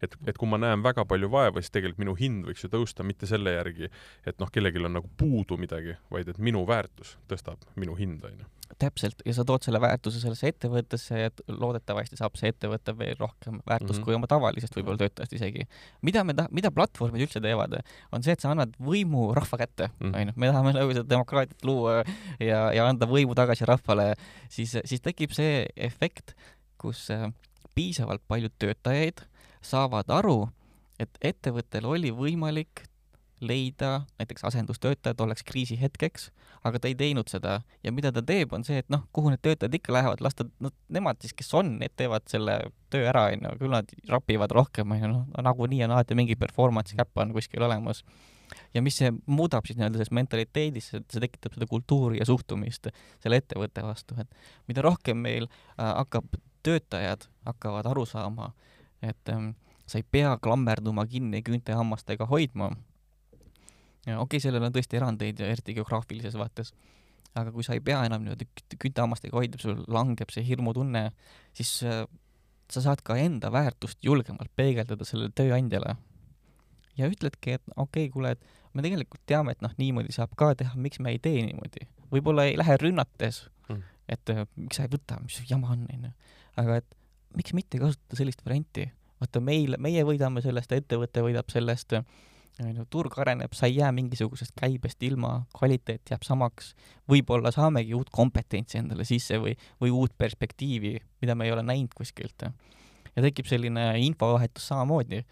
et, et kui ma näen väga palju vaeva, siis tegelikult minu hind võiks ju tõusta mitte selle järgi, et noh, kellelgi on nagu puudu midagi, vaid et minu väärtus tõstab minu hinda, on ju. täpselt, ja sa tood selle väärtuse sellesse ettevõttesse ja et loodetavasti saab see ettevõte veel rohkem väärtust mm. -hmm. kui oma tavalisest võib-olla töötajast isegi. mida me ta-, mida platvormid üldse teevad, on see, et sa annad võimu rahva kätte, Mhm. onju. me tahame nagu seda demokraatiat luua ja, ja anda võimu tagasi rahvale, siis, siis tekib see efekt, kus äh, piisavalt paljud töötajaid saavad aru, et ettevõttel oli võimalik leida näiteks asendustöötaja tolleks kriisihetkeks, aga ta ei teinud seda ja mida ta teeb, on see, et noh, kuhu need töötajad ikka lähevad, las ta, no nemad siis, kes on, need teevad selle töö ära, onju, küll nad rapivad rohkem, onju, noh, nagunii on alati mingi performance käpp on kuskil olemas. ja mis see muudab siis nii-öelda selles mentaliteedis, see tekitab seda kultuuri ja suhtumist selle ettevõtte vastu, et mida rohkem meil äh, hakkab, töötajad hakkavad aru saama, et ähm, sa ei pea klammerduma kinni küünte hammastega hoidma. okei okay,, sellel on tõesti erandeid ja eriti geograafilises vaates, aga kui sa ei pea enam niimoodi kü- küünte hammastega hoidma, sul langeb see hirmutunne, siis äh, sa saad ka enda väärtust julgemalt peegeldada sellele tööandjale. ja ütledki, et okei okay,, kuule, et me tegelikult teame, et noh, niimoodi saab ka teha, miks me ei tee niimoodi. võib-olla ei lähe rünnates Mm. et äh, miks sa ei võta, mis jama on, onju. Aga et miks mitte kasutada sellist varianti. vaata, meil, meie võidame sellest, ettevõte võidab sellest, onju, turg areneb, sa ei jää mingisugusest käibest ilma, kvaliteet jääb samaks, võib-olla saamegi uut kompetentsi endale sisse või, või uut perspektiivi, mida me ei ole näinud kuskilt. ja tekib selline infovahetus samamoodi.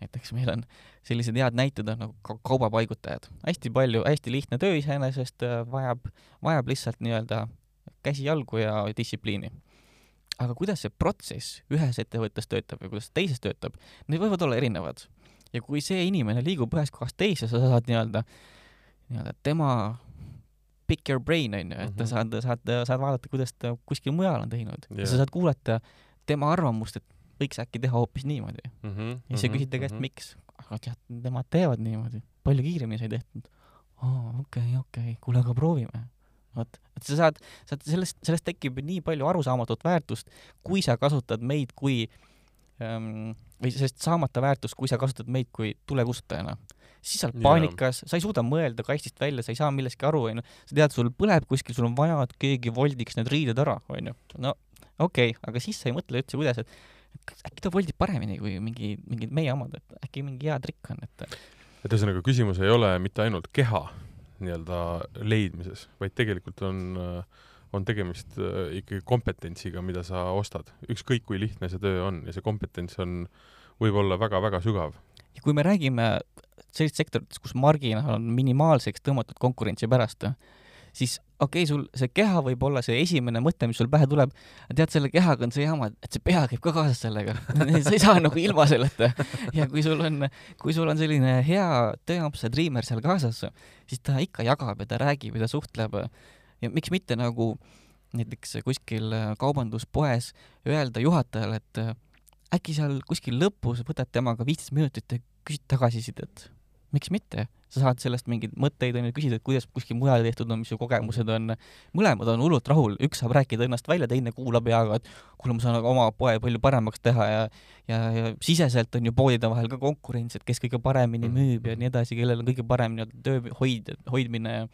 näiteks meil on sellised head näited on nagu ka kaubapaigutajad, hästi palju, hästi lihtne töö iseenesest, vajab, vajab lihtsalt nii-öelda käsi-jalgu ja distsipliini. Aga kuidas see protsess ühes ettevõttes töötab ja kuidas teises töötab, need võivad olla erinevad. ja kui see inimene liigub ühest kohast teise, sa saad nii-öelda, nii-öelda tema pick your brain onju, et Mhm. sa saad, saad, saad vaadata, kuidas ta kuskil mujal on teinud ja Jah. sa saad kuulata tema arvamust, et võiks äkki teha hoopis niimoodi. mm. -hmm, ja siis sa küsid ta käest, miks. aga tead, nemad teevad niimoodi, palju kiiremini sai tehtud. aa, okei, okei, kuule, aga proovime. Vot, et sa saad, saad sellest, sellest tekib nii palju arusaamatut väärtust, kui sa kasutad meid kui ähm, või sellest saamata väärtust, kui sa kasutad meid kui tulekustutajana. siis sa oled paanikas, sa ei suuda mõelda kastist välja, sa ei saa millestki aru, onju. sa tead, sul põleb kuskil, sul on vaja, et keegi voldiks need riided ära, onju. no okei okay,, aga siis sa ei mõtle üldse, kuidas, et äkki ta voldib paremini kui mingi, mingid meie omad, et äkki mingi hea trikk on, et et ühesõnaga, küsimus ei ole mitte ainult keha nii-öelda leidmises, vaid tegelikult on, on tegemist äh, ikkagi kompetentsiga, mida sa ostad. ükskõik, kui lihtne see töö on ja see kompetents on, võib olla väga-väga sügav. ja kui me räägime sellist sektoritest, kus marginaal on minimaalseks tõmmatud konkurentsi pärast, siis okei okay,, sul see keha võib olla see esimene mõte, mis sul pähe tuleb, tead, selle kehaga on see jama, et see pea käib ka kaasas sellega sa ei saa nagu ilma selleta. ja kui sul on, kui sul on selline hea tööamps ja triimer seal kaasas, siis ta ikka jagab ja ta räägib ja ta suhtleb ja miks mitte nagu näiteks kuskil kaubanduspoes öelda juhatajale, et äkki seal kuskil lõpus võtad temaga viisteist minutit ja küsid tagasisidet. Miks mitte? sa saad sellest mingeid mõtteid onju, küsid, et kuidas kuskil mujal tehtud on, mis su kogemused on. mõlemad on hullult rahul, üks saab rääkida ennast välja, teine kuulab ja et kuule, ma saan oma poe palju paremaks teha ja ja, ja siseselt on ju poodide vahel ka konkurents, et kes kõige paremini müüb ja nii edasi, kellel on kõige parem nii-öelda töö hoid, hoidmine ja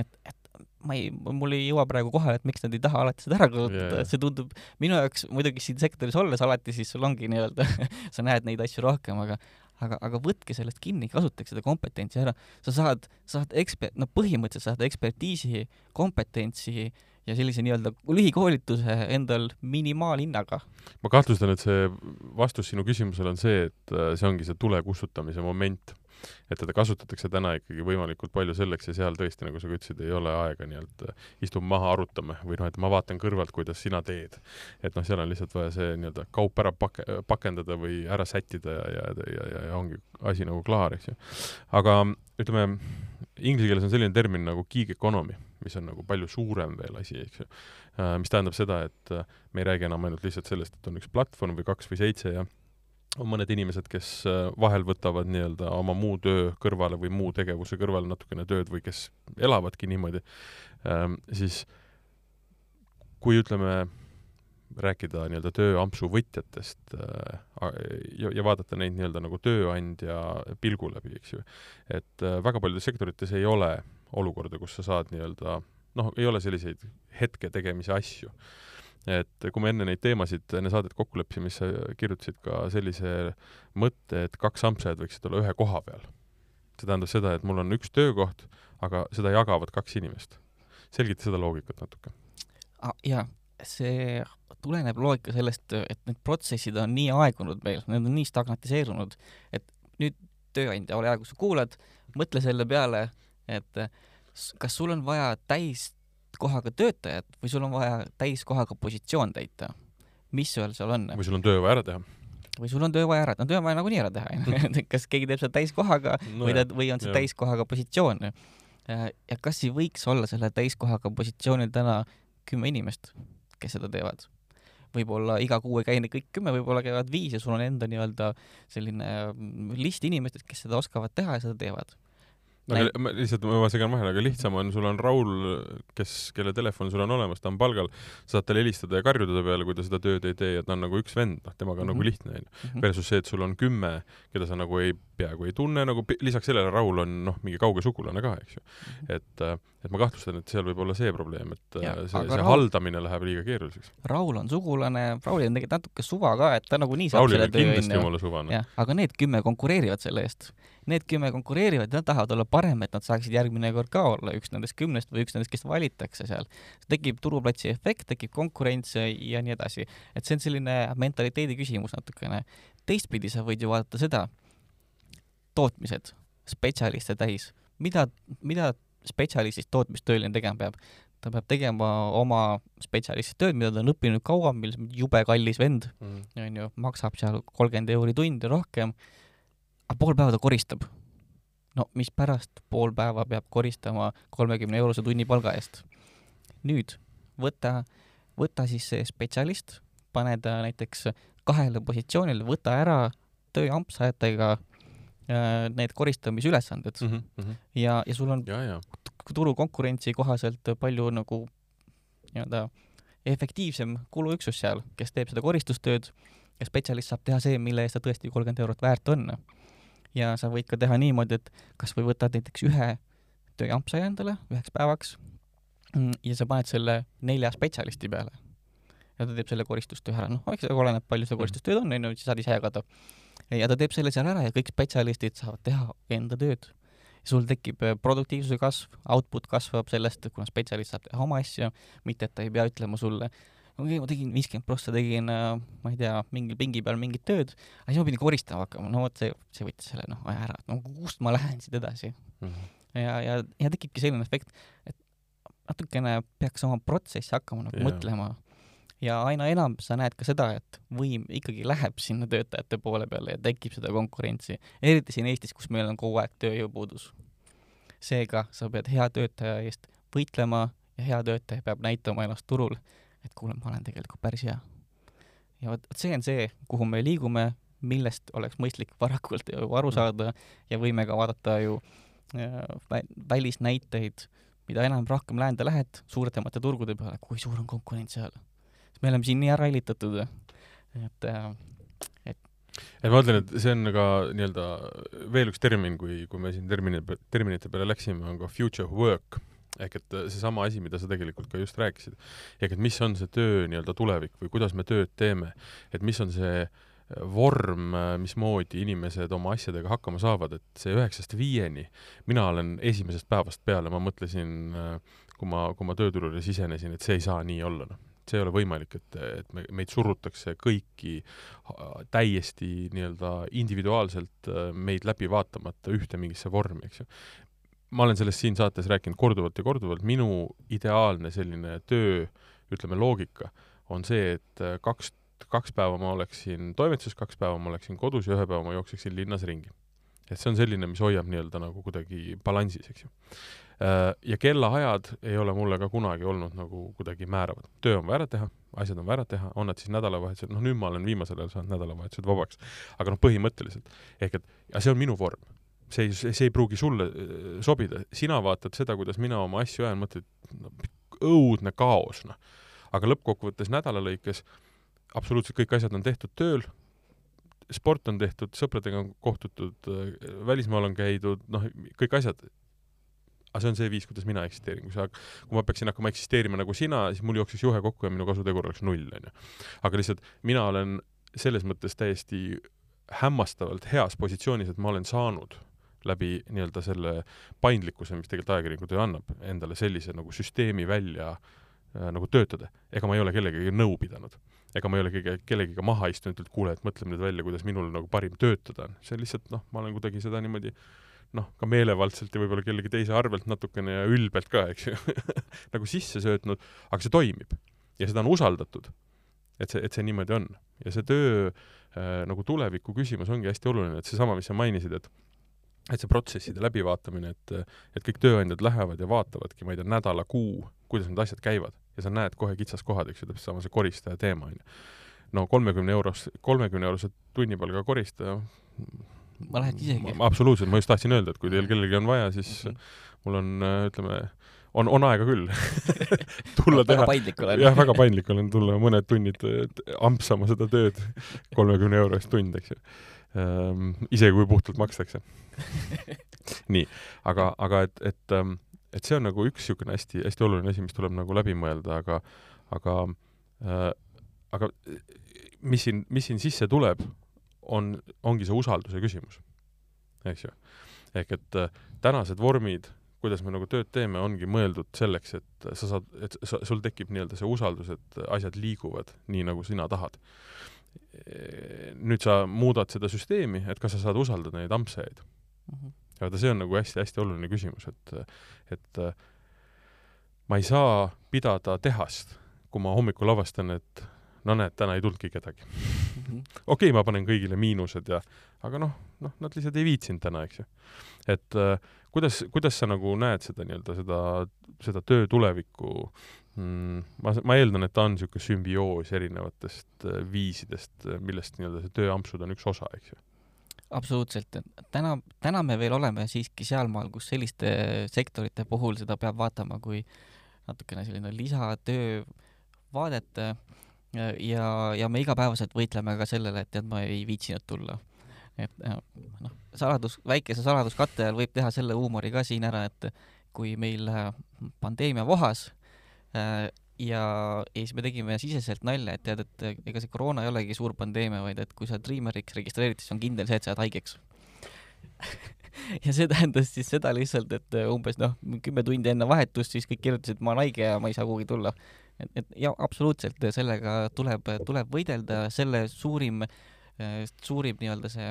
et, et ma ei, mul ei jõua praegu kohale, et miks nad ei taha alati seda ära kasutada yeah., see tundub minu jaoks muidugi siin sektoris olles alati siis sul ongi nii-öelda sa näed neid asju rohkem, aga aga, aga võtke sellest kinni, kasutage seda kompetentsi ära, sa saad, saad ekspert, no põhimõtteliselt saad ekspertiisi, kompetentsi ja sellise nii-öelda lühikoolituse endal minimaalhinnaga. ma kahtlustan, et see vastus sinu küsimusele on see, et äh, see ongi see tule kustutamise moment et teda kasutatakse täna ikkagi võimalikult palju selleks ja seal tõesti, nagu sa ka ütlesid, ei ole aega nii-öelda istume maha, arutame või noh, et ma vaatan kõrvalt, kuidas sina teed. et noh, seal on lihtsalt vaja see nii-öelda kaup ära pak-, pakendada või ära sättida ja, ja, ja, ja, ja ongi asi nagu klaar, eks ju. aga ütleme, inglise keeles on selline termin nagu gig economy, mis on nagu palju suurem veel asi, eks ju. Äh, mis tähendab seda, et me ei räägi enam ainult lihtsalt sellest, et on üks platvorm või kaks või seitse ja on mõned inimesed, kes äh, vahel võtavad nii-öelda oma muu töö kõrvale või muu tegevuse kõrvale natukene tööd või kes elavadki niimoodi, ähm, siis kui ütleme, rääkida nii-öelda tööampsu võtjatest äh, ja, ja vaadata neid nii-öelda nagu tööandja pilgu läbi, eks ju, et äh, väga paljudes sektorites ei ole olukorda, kus sa saad nii-öelda noh, ei ole selliseid hetke tegemise asju et kui me enne neid teemasid, enne saadet kokku leppisime, siis sa kirjutasid ka sellise mõtte, et kaks ampsajat võiksid olla ühe koha peal. see tähendab seda, et mul on üks töökoht, aga seda jagavad kaks inimest. selgita seda loogikat natuke ah,. jaa, see tuleneb loogika sellest, et need protsessid on nii aegunud meil, need on nii stagnatiseerunud, et nüüd tööandja, ole hea, kui sa kuulad, mõtle selle peale, et kas sul on vaja täis kohaga töötajat või sul on vaja täiskohaga positsioon täita, mis sul seal on? või sul on töö vaja ära teha? või sul on töö vaja ära, no töö on vaja nagunii ära teha, onju. kas keegi teeb seda täiskohaga no või ta, või on see jah. täiskohaga positsioon. ja kas ei võiks olla selle täiskohaga positsioonil täna kümme inimest, kes seda teevad? võib-olla iga kuu ei käi need kõik kümme, võib-olla käivad viis ja sul on enda nii-öelda selline list inimestest, kes seda oskavad teha ja seda teevad aga ma lihtsalt, ma segan vahele, aga lihtsam on, sul on Raul, kes, kelle telefon sul on olemas, ta on palgal, saad talle helistada ja karjuda ta peale, kui ta seda tööd ei tee ja ta on nagu üks vend, noh, temaga on mm -hmm. nagu mhm. lihtne, onju. Mhm. Versus see, et sul on kümme, keda sa nagu ei, peaaegu ei tunne, nagu lisaks sellele Raul on noh, mingi kauge sugulane ka, eks ju mm. -hmm. et, äh, et ma kahtlustan, et seal võib olla see probleem, et äh, ja, see, see Raul... haldamine läheb liiga keeruliseks. Raul on sugulane, Raulil on tegelikult natuke suva ka, et ta nagunii saab Raulil selle töö, onju. kindlasti jumala suvane. jah, aga need kümme konkureerivad selle eest need kümme konkureerivad nad tahavad olla parem, et nad saaksid järgmine kord ka olla üks nendest kümnest või üks nendest, kes valitakse seal. tekib turuplatsi efekt, tekib konkurents ja nii edasi. et see on selline mentaliteedi küsimus natukene. teistpidi sa võid ju vaadata seda, tootmised, spetsialiste täis, mida, mida spetsialistist tootmistööline tegema peab? ta peab tegema oma spetsialisti tööd, mida ta on õppinud kauem, milles jube kallis vend, mm. onju, maksab seal kolmkümmend euri tund ja rohkem aga pool päeva ta koristab. no mispärast pool päeva peab koristama kolmekümne eurose tunnipalga eest? nüüd võta, võta siis see spetsialist, pane ta näiteks kahele positsioonile, võta ära tööampsajatega äh, need koristamisülesanded mm -hmm. ja, ja sul on ja, ja. turukonkurentsi kohaselt palju nagu nii-öelda efektiivsem kuluüksus seal, kes teeb seda koristustööd ja spetsialist saab teha see, mille eest ta tõesti kolmkümmend eurot väärt on ja sa võid ka teha niimoodi, et kas või võtad näiteks ühe tööampsaja endale üheks päevaks mm, ja sa paned selle nelja spetsialisti peale. ja ta teeb selle koristustöö ära, noh, eks oleneb, palju seda koristustööd on, onju, siis saad ise jagada. ja ta teeb selle seal ära ja kõik spetsialistid saavad teha enda tööd. sul tekib äh, produktiivsuse kasv, output kasvab sellest, kuna spetsialist saab teha oma asju, mitte et ta ei pea ütlema sulle, okei okay,, ma tegin viiskümmend prossa, tegin äh, ma ei tea, mingil pingi peal mingit tööd, aga siis ma pidin koristama hakkama, no vot see, see võttis selle noh aja ära, et no kust ma lähen siit edasi mm. -hmm. ja, ja, ja tekibki selline efekt, et natukene peaks oma protsessi hakkama nagu yeah. mõtlema ja aina enam sa näed ka seda, et võim ikkagi läheb sinna töötajate poole peale ja tekib seda konkurentsi, eriti siin Eestis, kus meil on kogu aeg tööjõupuudus. seega sa pead hea töötaja eest võitlema ja hea töötaja peab näitama ennast turul et kuule, ma olen tegelikult päris hea. ja vot vot see on see, kuhu me liigume, millest oleks mõistlik varakult aru saada ja võime ka vaadata ju äh, vä- välisnäiteid, mida enam rohkem läände lähed, suuremate turgude peale, kui suur on konkurents seal. me oleme siin nii ära hellitatud, et äh, et ma ütlen, et see on ka nii-öelda veel üks termin, kui, kui me siin termini, terminite peale läksime, on ka future work ehk et seesama asi, mida sa tegelikult ka just rääkisid. ehk et mis on see töö nii-öelda tulevik või kuidas me tööd teeme, et mis on see vorm, mismoodi inimesed oma asjadega hakkama saavad, et see üheksast viieni, mina olen esimesest päevast peale, ma mõtlesin, kui ma, kui ma tööturule sisenesin, et see ei saa nii olla, noh see ei ole võimalik, et, et me, meid surutakse kõiki täiesti nii-öelda individuaalselt meid läbi vaatamata ühte mingisse vormi, eks ju. Ma olen sellest siin saates rääkinud korduvalt ja korduvalt, minu ideaalne selline töö, ütleme, loogika on see, et kaks, kaks päeva ma oleksin toimetuses, kaks päeva ma oleksin kodus ja ühe päeva ma jookseksin linnas ringi. et see on selline, mis hoiab nii-öelda nagu kuidagi balansis, eks ju Äh, ja kellaajad ei ole mulle ka kunagi olnud nagu kuidagi määravad. töö on vaja ära teha, asjad on vaja ära teha, on nad siis nädalavahetused, noh nüüd ma olen viimasel ajal saanud nädalavahetused vabaks, aga noh, põhimõtteliselt. ehk et, ja see on minu vorm. See ei, see ei pruugi sulle äh, sobida, sina vaatad seda, kuidas mina oma asju ajan, mõtled, no õudne kaos, noh. aga lõppkokkuvõttes nädala lõikes absoluutselt kõik asjad on tehtud tööl, sport on tehtud, sõpradega on kohtutud, äh, välismaal on käidud, noh, kõik asjad aga see on see viis, kuidas mina eksisteerin, kui sa, kui ma peaksin hakkama eksisteerima nagu sina, siis mul jookseks juhe kokku ja minu kasutegur oleks null, onju. aga lihtsalt mina olen selles mõttes täiesti hämmastavalt heas positsioonis, et ma olen saanud läbi nii-öelda selle paindlikkuse, mis tegelikult ajakirjaniku töö annab, endale sellise nagu süsteemi välja äh, nagu töötada. ega ma ei ole kellegagi nõu pidanud. ega ma ei ole kõige, kellegiga maha istunud, et kuule, et mõtleme nüüd välja, kuidas minul nagu parim töötada on. see lihtsalt noh, ma olen kuidagi seda niimoodi noh, ka meelevaldselt ja võib-olla kellegi teise arvelt natukene ja ülbelt ka, eks ju nagu sisse söötnud, aga see toimib. ja seda on usaldatud. et see, et see niimoodi on. ja see töö äh, nagu tuleviku küsimus ongi hästi oluline, et seesama, mis sa mainisid, et et see protsesside läbivaatamine, et, et kõik tööandjad lähevad ja vaatavadki, ma ei tea, nädala, kuu, kuidas need asjad käivad ja sa näed kohe kitsaskohad, eks ju, täpselt sama see koristaja teema, on ju. no kolmekümne euros, kolmekümne eurose tunnipalga koristaja ma läheks isegi. absoluutselt, ma just tahtsin öelda, et kui teil kellelgi on vaja, siis mm -hmm. mul on, ütleme, on, on aega küll tulla teha. väga paindlik olen. jah, väga paindlik olen, tulla mõned tunnid ampsama seda tööd, kolmekümne euro eest tund, eks ju ähm,. isegi kui puhtalt makstakse nii, aga, aga et, et, ähm, et see on nagu üks niisugune hästi, hästi oluline asi, mis tuleb nagu läbi mõelda, aga, aga äh, aga mis siin, mis siin sisse tuleb, on, ongi see usalduse küsimus, eks ju. ehk et äh, tänased vormid, kuidas me nagu tööd teeme, ongi mõeldud selleks, et sa saad, et sa, sul tekib nii-öelda see usaldus, et asjad liiguvad nii, nagu sina tahad. Nüüd sa muudad seda süsteemi, et kas sa saad usaldada neid ampsejaid mm. -hmm. vaata, see on nagu hästi-hästi oluline küsimus, et, et äh, ma ei saa pidada tehast, kui ma hommikul avastan, et no näed, täna ei tulnudki kedagi mhm. okei okay,, ma panen kõigile miinused ja, aga noh, noh, nad lihtsalt ei viitsinud täna, eks ju. et äh, kuidas, kuidas sa nagu näed seda nii-öelda seda, seda töö tulevikku mm,? ma, ma eeldan, et ta on niisugune sümbioos erinevatest äh, viisidest, millest nii-öelda see tööampsud on üks osa, eks ju absoluutselt, täna, täna me veel oleme siiski sealmaal, kus selliste sektorite puhul seda peab vaatama kui natukene selline lisatöö vaadet ja, ja me igapäevaselt võitleme ka sellele, et tead, ma ei viitsinud tulla. Et noh, saladus, väikese saladuskatte all võib teha selle huumori ka siin ära, et kui meil äh, pandeemia vohas äh, ja, ja siis me tegime siseselt nalja, et tead, et ega see koroona ei olegi suur pandeemia, vaid et kui sa Dreameriks registreerid, siis on kindel see, et sa jääd haigeks. Ja see tähendas siis seda lihtsalt, et umbes noh, kümme tundi enne vahetust siis kõik kirjutasid, ma olen haige ja ma ei saa kuhugi tulla. Et, et ja absoluutselt sellega tuleb, tuleb võidelda, selle suurim, suurim nii-öelda see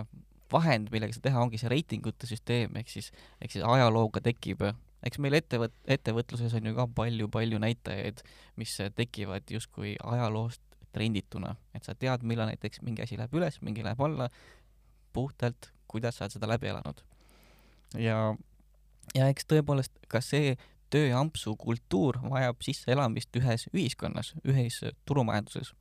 vahend, millega seda teha, ongi see reitingute süsteem, ehk siis, ehk siis ajalooga tekib, eks meil ettevõt-, ettevõtluses on ju ka palju-palju näitajaid, mis tekivad justkui ajaloost trendituna, et sa tead, millal näiteks mingi asi läheb üles, mingi läheb alla, puhtalt, kuidas sa oled seda läbi elanud. ja, ja eks tõepoolest ka see tööampsu kultuur vajab sisseelamist ühes ühiskonnas, ühes turumajanduses.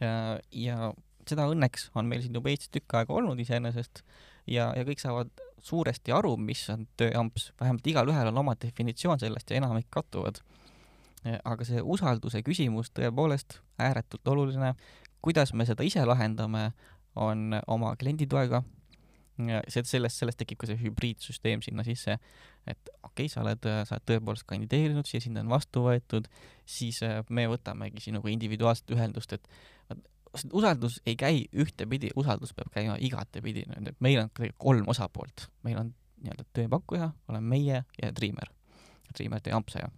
ja, ja seda õnneks on meil siin juba Eestis tükk aega olnud iseenesest ja, ja kõik saavad suuresti aru, mis on tööamps, vähemalt igalühel on oma definitsioon sellest ja enamik kattuvad. aga see usalduse küsimus tõepoolest ääretult oluline, kuidas me seda ise lahendame, on oma klienditoega, see, sellest, sellest tekib ka see hübriidsüsteem sinna sisse, et okei okay,, sa oled, sa oled tõepoolest kandideerinud siia, sind on vastu võetud, siis äh, me võtamegi sinuga individuaalset ühendust, et usaldus ei käi ühtepidi, usaldus peab käima igatepidi, et meil on kolm osapoolt, meil on nii-öelda tööpakkuja, oleme meie ja Dreamer, Dreamer teie ampsaja.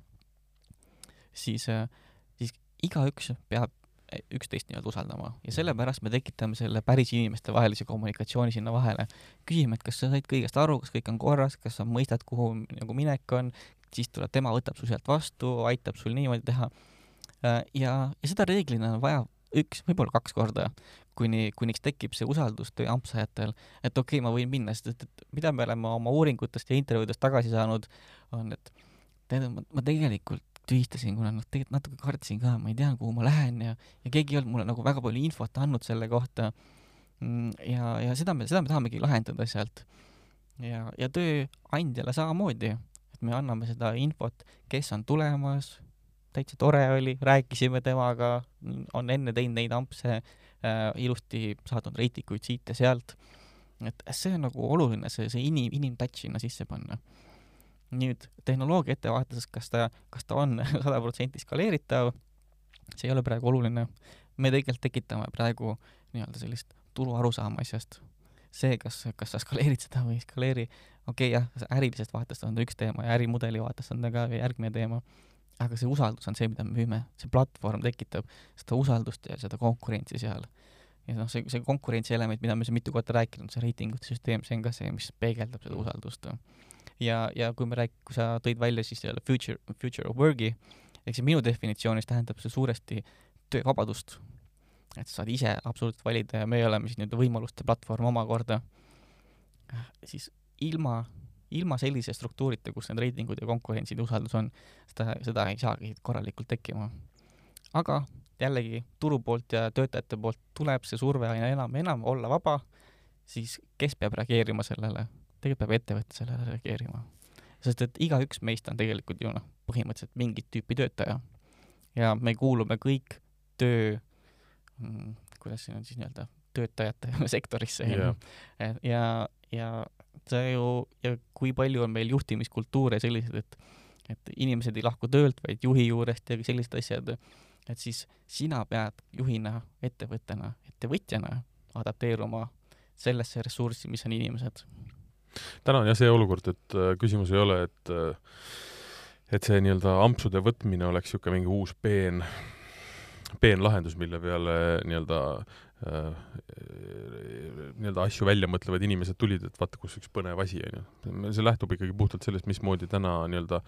siis, siis igaüks peab üksteist nii-öelda usaldama ja sellepärast me tekitame selle päris inimeste vahelise kommunikatsiooni sinna vahele. küsime, et kas sa said kõigest aru, kas kõik on korras, kas sa mõistad, kuhu nagu minek on, siis tuleb tema, võtab su sealt vastu, aitab sul niimoodi teha. Ja, ja seda reeglina on vaja üks, võib-olla kaks korda, kuni, kuniks tekib see usaldus tööampsajatel, et okei okay,, ma võin minna, sest et, et mida me oleme oma uuringutest ja intervjuudest tagasi saanud, on, et tead, ma tegelikult tühistasin, kuna noh, tegelikult natuke kartsin ka, ma ei tea, kuhu ma lähen ja, ja keegi ei olnud mulle nagu väga palju infot andnud selle kohta. Mm, ja, ja seda me, seda me tahamegi lahendada sealt. ja, ja tööandjale samamoodi, et me anname seda infot, kes on tulemas, täitsa tore oli, rääkisime temaga, on enne teinud neid ampse äh,, ilusti saadud reitikuid siit ja sealt. et see on nagu oluline, see, see inim, inimtouch sinna sisse panna nüüd tehnoloogia ettevaatuses, kas ta, kas ta on sada protsenti skaleeritav, see ei ole praegu oluline. me tegelikult tekitame praegu nii-öelda sellist turu arusaama asjast. see, kas, kas sa skaleerid seda või ei skaleeri, okei okay, jah, ärilisest vaatest on ta üks teema ja ärimudeli vaatest on ta ka järgmine teema, aga see usaldus on see, mida me müüme, see platvorm tekitab seda usaldust ja seda konkurentsi seal. ja noh, see, see konkurentsi element, mida me siin mitu korda rääkinud, see reitingute süsteem, see on ka see, mis peegeldab seda usaldust ja, ja kui me rääk-, kui sa tõid välja siis selle future, future of work'i, ehk siis minu definitsioonis tähendab see suuresti töövabadust. et sa saad ise absoluutselt valida ja me oleme siis nii-öelda võimaluste platvorm omakorda, siis ilma, ilma sellise struktuurita, kus need reitingud ja konkurentsid ja usaldus on, seda, seda ei saagi korralikult tekkima. aga jällegi turu poolt ja töötajate poolt tuleb see surve aina enam ja enam olla vaba, siis kes peab reageerima sellele, tegelikult peab ettevõte sellele reageerima. sest et igaüks meist on tegelikult ju noh, põhimõtteliselt mingit tüüpi töötaja. ja me kuulume kõik töö, mm, kuidas siin on siis nii-öelda, töötajate sektorisse yeah. ja, ja see ju, ja kui palju on meil juhtimiskultuure sellised, et et inimesed ei lahku töölt, vaid juhi juurest ja sellised asjad, et siis sina pead juhina, ettevõttena, ettevõtjana adapteeruma sellesse ressurssi, mis on inimesed. Täna on jah see olukord, et äh, küsimus ei ole, et äh, et see nii-öelda ampsude võtmine oleks niisugune mingi uus peen, peen lahendus, mille peale nii-öelda nii-öelda asju välja mõtlevad inimesed tulid, et vaata, kus üks põnev asi on ju. see lähtub ikkagi puhtalt sellest, mismoodi täna nii-öelda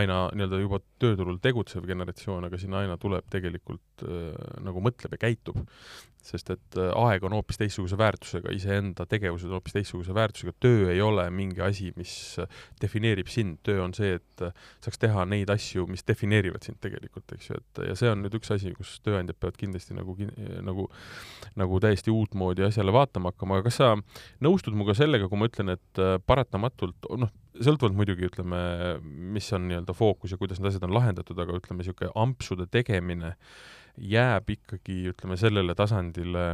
aina nii-öelda juba tööturul tegutsev generatsioon, aga sinna aina tuleb tegelikult äh, nagu mõtleb ja käitub. Sest et äh, aeg on hoopis teistsuguse väärtusega, iseenda tegevused on hoopis teistsuguse väärtusega, töö ei ole mingi asi, mis defineerib sind, töö on see, et saaks teha neid asju, mis defineerivad sind tegelikult, eks ju, et ja see on nüüd üks asi, kus tööandjad peavad kindlasti nagu, nagu nagu täiesti uutmoodi asjale vaatama hakkama, aga kas sa nõustud minuga sellega, kui ma ütlen, et äh, paratamatult, noh, sõltuvalt muidugi ütleme, mis on nii-öelda fookus ja kuidas need asjad on lahendatud, aga ütleme, niisugune ampsude tegemine jääb ikkagi, ütleme, sellele tasandile,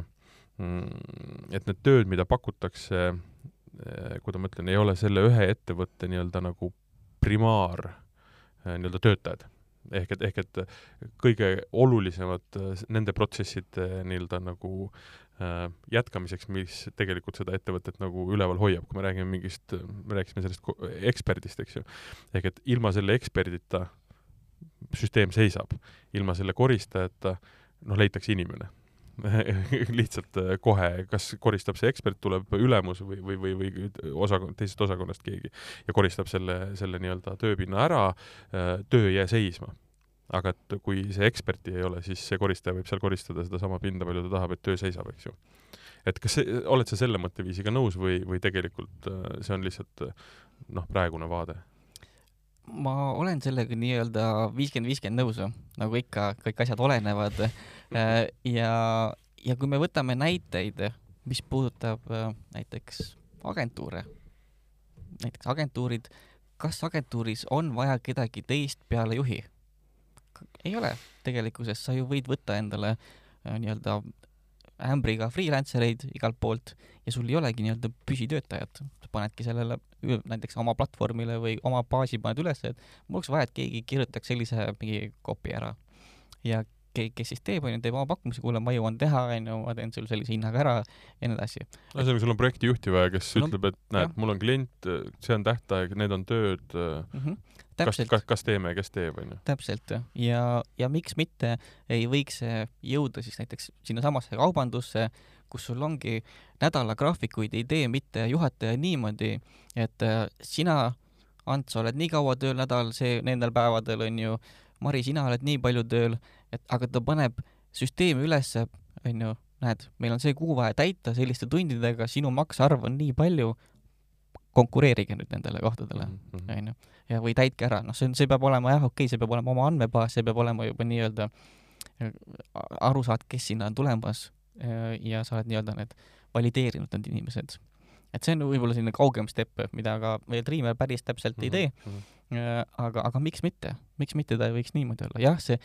mm, et need tööd, mida pakutakse, äh, kuidas ma ütlen, ei ole selle ühe ettevõtte nii-öelda nagu primaar äh, nii-öelda töötajad ehk et, ehk et kõige olulisemad äh, nende protsesside nii-öelda nagu jätkamiseks, mis tegelikult seda ettevõtet nagu üleval hoiab, kui me räägime mingist, me rääkisime sellest eksperdist, eks ju. ehk et ilma selle eksperdita süsteem seisab, ilma selle koristajata noh, leitakse inimene lihtsalt äh, kohe, kas koristab see ekspert, tuleb ülemus või, või, või, või osakond, teisest osakonnast keegi ja koristab selle, selle nii-öelda tööpinna ära, äh, töö ei jää seisma aga et kui see eksperti ei ole, siis see koristaja võib seal koristada sedasama pinda, palju ta tahab, et töö seisab, eks ju. et kas see, oled sa selle mõtteviisiga nõus või, või tegelikult äh, see on lihtsalt noh, praegune vaade? Ma olen sellega nii-öelda viiskümmend, viiskümmend nõus, nagu ikka, kõik asjad olenevad. Äh, ja, ja kui me võtame näiteid, mis puudutab äh, näiteks agentuure, näiteks agentuurid, kas agentuuris on vaja kedagi teist peale juhi? ei ole, tegelikkuses sa ju võid võtta endale äh, nii-öelda ämbriga freelancer eid igalt poolt ja sul ei olegi nii-öelda püsitöötajat. sa panedki sellele näiteks oma platvormile või oma baasi paned üles, et mul oleks vaja, et keegi kirjutaks sellise mingi copy ära. ja ke-, kes siis teeb, onju, teeb oma pakkumise, kuule, ma jõuan teha, onju, ma teen sul sellise hinnaga ära ja nii edasi. ühesõnaga, sul on projektijuhti vaja, kes no, ütleb, et näed, mul on klient, see on tähtaeg, need on tööd mm. -hmm. kas, kas, kas teeme, kes teeb, onju. täpselt ja, ja miks mitte ei võiks jõuda siis näiteks sinnasamasse kaubandusse, kus sul ongi nädalagraafikuid, ei tee mitte juhataja niimoodi, et äh, sina, Ants, oled nii kaua tööl nädal, see, nendel päevadel on ju, Mari, sina oled nii palju tööl, et aga ta paneb süsteemi ülesse, onju, näed, meil on see kuu vaja täita selliste tundidega, sinu maksearv on nii palju, konkureerige nüüd nendele kohtadele, mhm, mhm. onju. ja, või täitke ära, noh, see on, see peab olema jah, okei okay,, see peab olema oma andmebaas, see peab olema juba nii-öelda, aru saad, kes sinna on tulemas ja sa oled nii-öelda need valideerinud need inimesed. et see on võib-olla selline kaugem step, mida ka meie Dreamer päris täpselt mm -hmm. ei tee mm. -hmm aga, aga miks mitte, miks mitte ta ei võiks niimoodi olla, jah, see,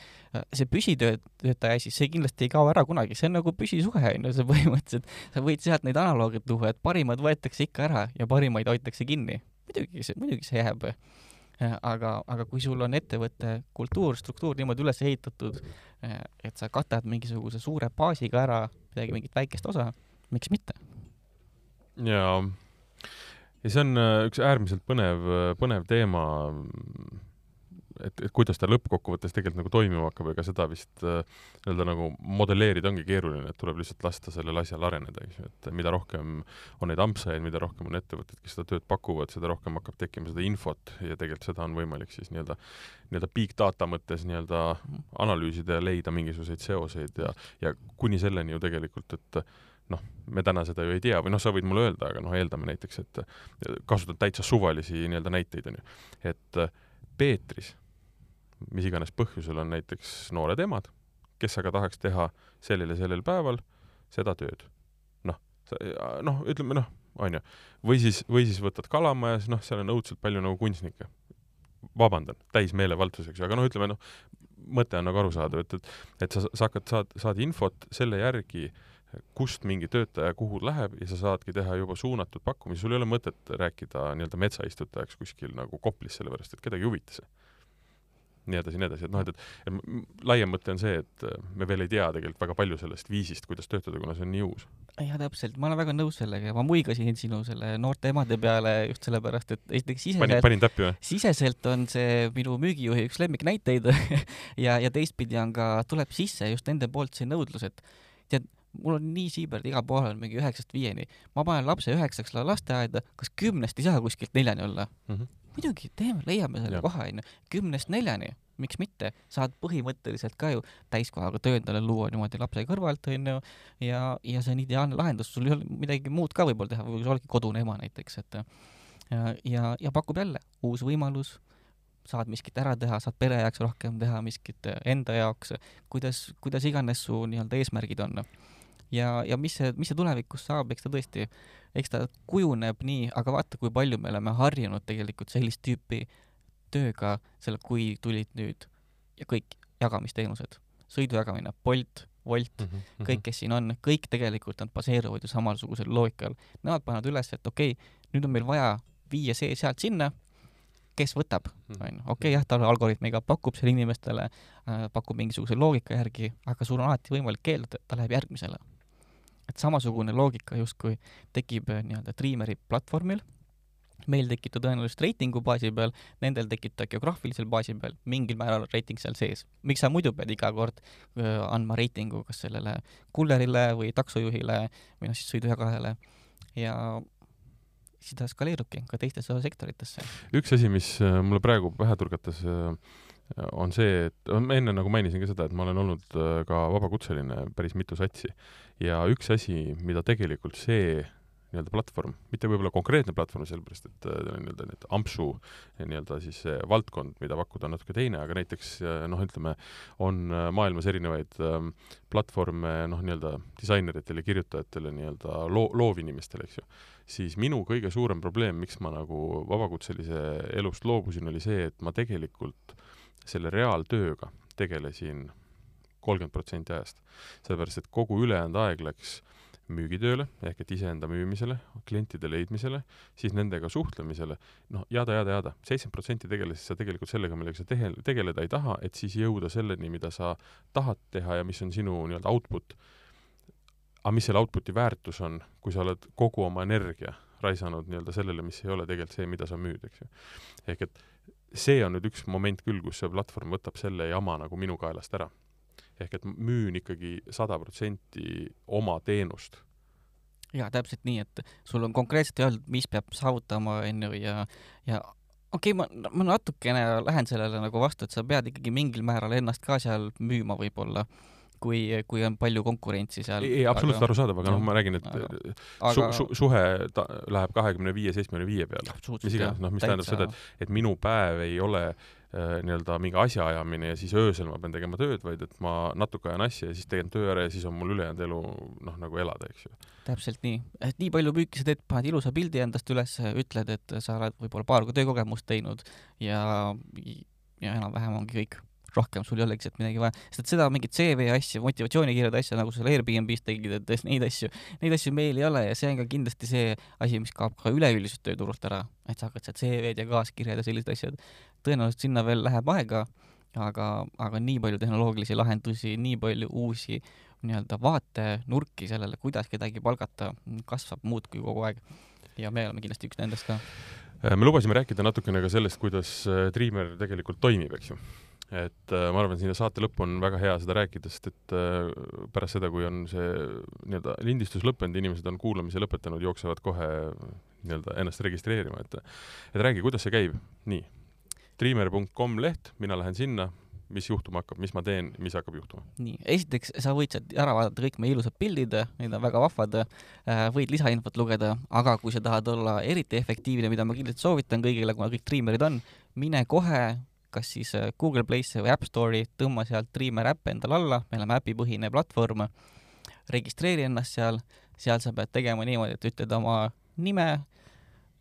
see püsitöötaja asi, see kindlasti ei kao ära kunagi, see on nagu püsisuhe on ju, see põhimõtteliselt, sa võid sealt neid analooge tuua, et parimad võetakse ikka ära ja parimaid hoitakse kinni. muidugi see, muidugi see jääb. Aga, aga kui sul on ettevõtte kultuur, struktuur niimoodi üles ehitatud, et sa katad mingisuguse suure baasiga ära midagi, mingit väikest osa, miks mitte? jaa, ja see on äh, üks äärmiselt põnev, äh, põnev teema, et, et kuidas ta lõppkokkuvõttes tegelikult nagu toimima hakkab, ega seda vist äh, nii-öelda nagu modelleerida ongi keeruline, et tuleb lihtsalt lasta sellel asjal areneda, eks ju, et mida rohkem on neid ampsajaid, mida rohkem on ettevõtteid, kes seda tööd pakuvad, seda rohkem hakkab tekkima seda infot ja tegelikult seda on võimalik siis nii-öelda, nii-öelda big data mõttes nii-öelda analüüsida ja leida mingisuguseid seoseid ja, ja kuni selleni ju tegelikult, et noh, me täna seda ju ei tea või noh, sa võid mulle öelda, aga noh, eeldame näiteks, et kasutad täitsa suvalisi nii-öelda näiteid, on ju. et äh, Peetris, mis iganes põhjusel on näiteks noored emad, kes aga tahaks teha sellel ja sellel päeval seda tööd. noh, noh, ütleme noh, on ju, või siis, või siis võtad Kalamajas, noh, seal on õudselt palju nagu kunstnikke. vabandan, täis meelevaldus, eks ju, aga noh, ütleme noh, mõte on nagu arusaadav, et, et, et sa, sa hakkad, saad, saad infot selle järgi kust mingi töötaja kuhu läheb ja sa saadki teha juba suunatud pakkumisi, sul ei ole mõtet rääkida nii-öelda metsaistutajaks kuskil nagu Koplis, sellepärast et kedagi ei huvita see. Nii edasi, nii edasi, et noh, et, et laiem mõte on see, et me veel ei tea tegelikult väga palju sellest viisist, kuidas töötada, kuna see on nii uus. jah, täpselt, ma olen väga nõus sellega ja ma muigasin sinu selle noorte emade peale just sellepärast, et esiteks siseselt, panin või? siseselt on see minu müügijuhi üks lemmiknäiteid ja, ja teistpidi on ka, tuleb sisse just nende poolt see nõudlus, et tead, mul on nii siiberd, igal pool on mingi üheksast viieni. ma panen lapse üheksaks lasteaeda, kas kümnest ei saa kuskilt neljani olla mm? -hmm. Muidugi, teeme, leiame selle koha, onju. kümnest neljani, miks mitte, saad põhimõtteliselt ka ju täiskohaga töö endale luua niimoodi lapse kõrvalt, onju, ja, ja see on ideaalne lahendus, sul ei ole midagi muud ka võib-olla teha, võib-olla sa oledki kodune ema näiteks, et ja, ja, ja pakub jälle uus võimalus. Saad miskit ära teha, saad pere jaoks rohkem teha miskit enda jaoks, kuidas, kuidas iganes su nii-öelda eesmärgid on ja, ja mis see, mis see tulevikus saab, eks ta tõesti, eks ta kujuneb nii, aga vaata, kui palju me oleme harjunud tegelikult sellist tüüpi tööga, selle, kui tulid nüüd ja kõik jagamisteenused, sõidu jagamine, Bolt, Wolt mm, -hmm. kõik, kes siin on, kõik tegelikult nad baseeruvad ju samasugusel loogikal. Nemad panevad üles, et okei okay,, nüüd on meil vaja viia see sealt sinna, kes võtab, mhm. onju, okei okay,, jah, ta algoritmiga pakub selle inimestele äh,, pakub mingisuguse loogika järgi, aga sul on alati võimalik keelduda, ta läheb järgmisele et samasugune loogika justkui tekib äh, nii-öelda Dreameri platvormil, meil tekib ta tõenäoliselt reitingu baasi peal, nendel tekib ta geograafilisel baasi peal, mingil määral reiting seal sees. miks sa muidu pead iga kord öö, äh, andma reitingu kas sellele kullerile või taksojuhile või noh, siis sõidujagajale ja siis ta eskaleerubki ka teistesse sektoritesse. üks asi, mis äh, mulle praegu pähe turgatas, on see, et ma enne nagu mainisin ka seda, et ma olen olnud ka vabakutseline päris mitu satsi ja üks asi, mida tegelikult see nii-öelda platvorm, mitte võib-olla konkreetne platvorm, sellepärast et äh, nii-öelda need ampsu nii-öelda siis see valdkond, mida pakkuda, on natuke teine, aga näiteks äh, noh, ütleme, on äh, maailmas erinevaid ähm, platvorme noh, nii-öelda disaineritele, kirjutajatele, nii-öelda loo-, loovinimestele, eks ju, siis minu kõige suurem probleem, miks ma nagu vabakutselise elust loobusin, oli see, et ma tegelikult selle reaaltööga tegelesin kolmkümmend protsenti ajast. sellepärast, et kogu ülejäänud aeg läks müügitööle ehk et iseenda müümisele, klientide leidmisele, siis nendega suhtlemisele, noh, jada, jada, jada, seitsekümmend protsenti tegelesid sa tegelikult sellega, millega sa tehe-, tegeleda ei taha, et siis jõuda selleni, mida sa tahad teha ja mis on sinu nii-öelda output. aga mis selle output'i väärtus on, kui sa oled kogu oma energia raisanud nii-öelda sellele, mis ei ole tegelikult see, mida sa müüd, eks ju. ehk et see on nüüd üks moment küll, kus see platvorm võtab selle jama nagu minu kaelast ära ehk et müün ikkagi sada protsenti oma teenust. jaa, täpselt nii, et sul on konkreetselt öeldud, mis peab saavutama, onju, ja, ja okei okay,, ma, ma natukene lähen sellele nagu vastu, et sa pead ikkagi mingil määral ennast ka seal müüma võib-olla kui, kui on palju konkurentsi seal. ei, ei absoluutselt arusaadav, aga noh, ma räägin, et aga, su, su, suhe ta, läheb kahekümne viie, seitsmekümne viie peale. mis iganes, noh, mis tähendab seda, et, et minu päev ei ole Äh, nii-öelda mingi asjaajamine ja siis öösel ma pean tegema tööd, vaid et ma natuke ajan asja ja siis teen töö ära ja siis on mul ülejäänud elu noh, nagu elada, eks ju. täpselt nii, et nii palju müüki sa teed, paned ilusa pildi endast üles, ütled, et sa oled võib-olla paar töökogemust teinud ja, ja enam-vähem ongi kõik rohkem sul ei olegi sealt midagi vaja, sest et seda mingit CV asja, motivatsioonikirjade asja, nagu seal Airbnb-s tegid, et neid asju, neid asju meil ei ole ja see on ka kindlasti see asi, mis kaob ka üleüldiselt tööturult ära, et sa hakkad sealt CV-d ja kaaskirjad ja sellised asjad tõenäoliselt sinna veel läheb aega, aga, aga nii palju tehnoloogilisi lahendusi, nii palju uusi nii-öelda vaatenurki sellele, kuidas kedagi palgata, kasvab muudkui kogu aeg. ja me oleme kindlasti üks nendest ka. Me lubasime rääkida natukene ka sellest, kuidas äh, Dreamer tegelikult toimib, eks ju et äh, ma arvan, sinna saate lõppu on väga hea seda rääkida, sest et äh, pärast seda, kui on see nii-öelda lindistus lõppenud, inimesed on kuulamise lõpetanud, jooksevad kohe nii-öelda ennast registreerima, et et räägi, kuidas see käib? nii Dreamer.com leht, mina lähen sinna, mis juhtuma hakkab, mis ma teen, mis hakkab juhtuma? nii, esiteks sa võid sealt ära vaadata kõik meie ilusad pildid, need on väga vahvad, äh, võid lisainfot lugeda, aga kui sa tahad olla eriti efektiivne, mida ma kindlasti soovitan kõigile, kuna kõik Dreamerid on, mine kohe kas siis äh, Google Play'sse või App Store'i, tõmba sealt Dreamer äpp endale alla, me oleme äpipõhine platvorm, registreeri ennast seal, seal sa pead tegema niimoodi, et ütled oma nime,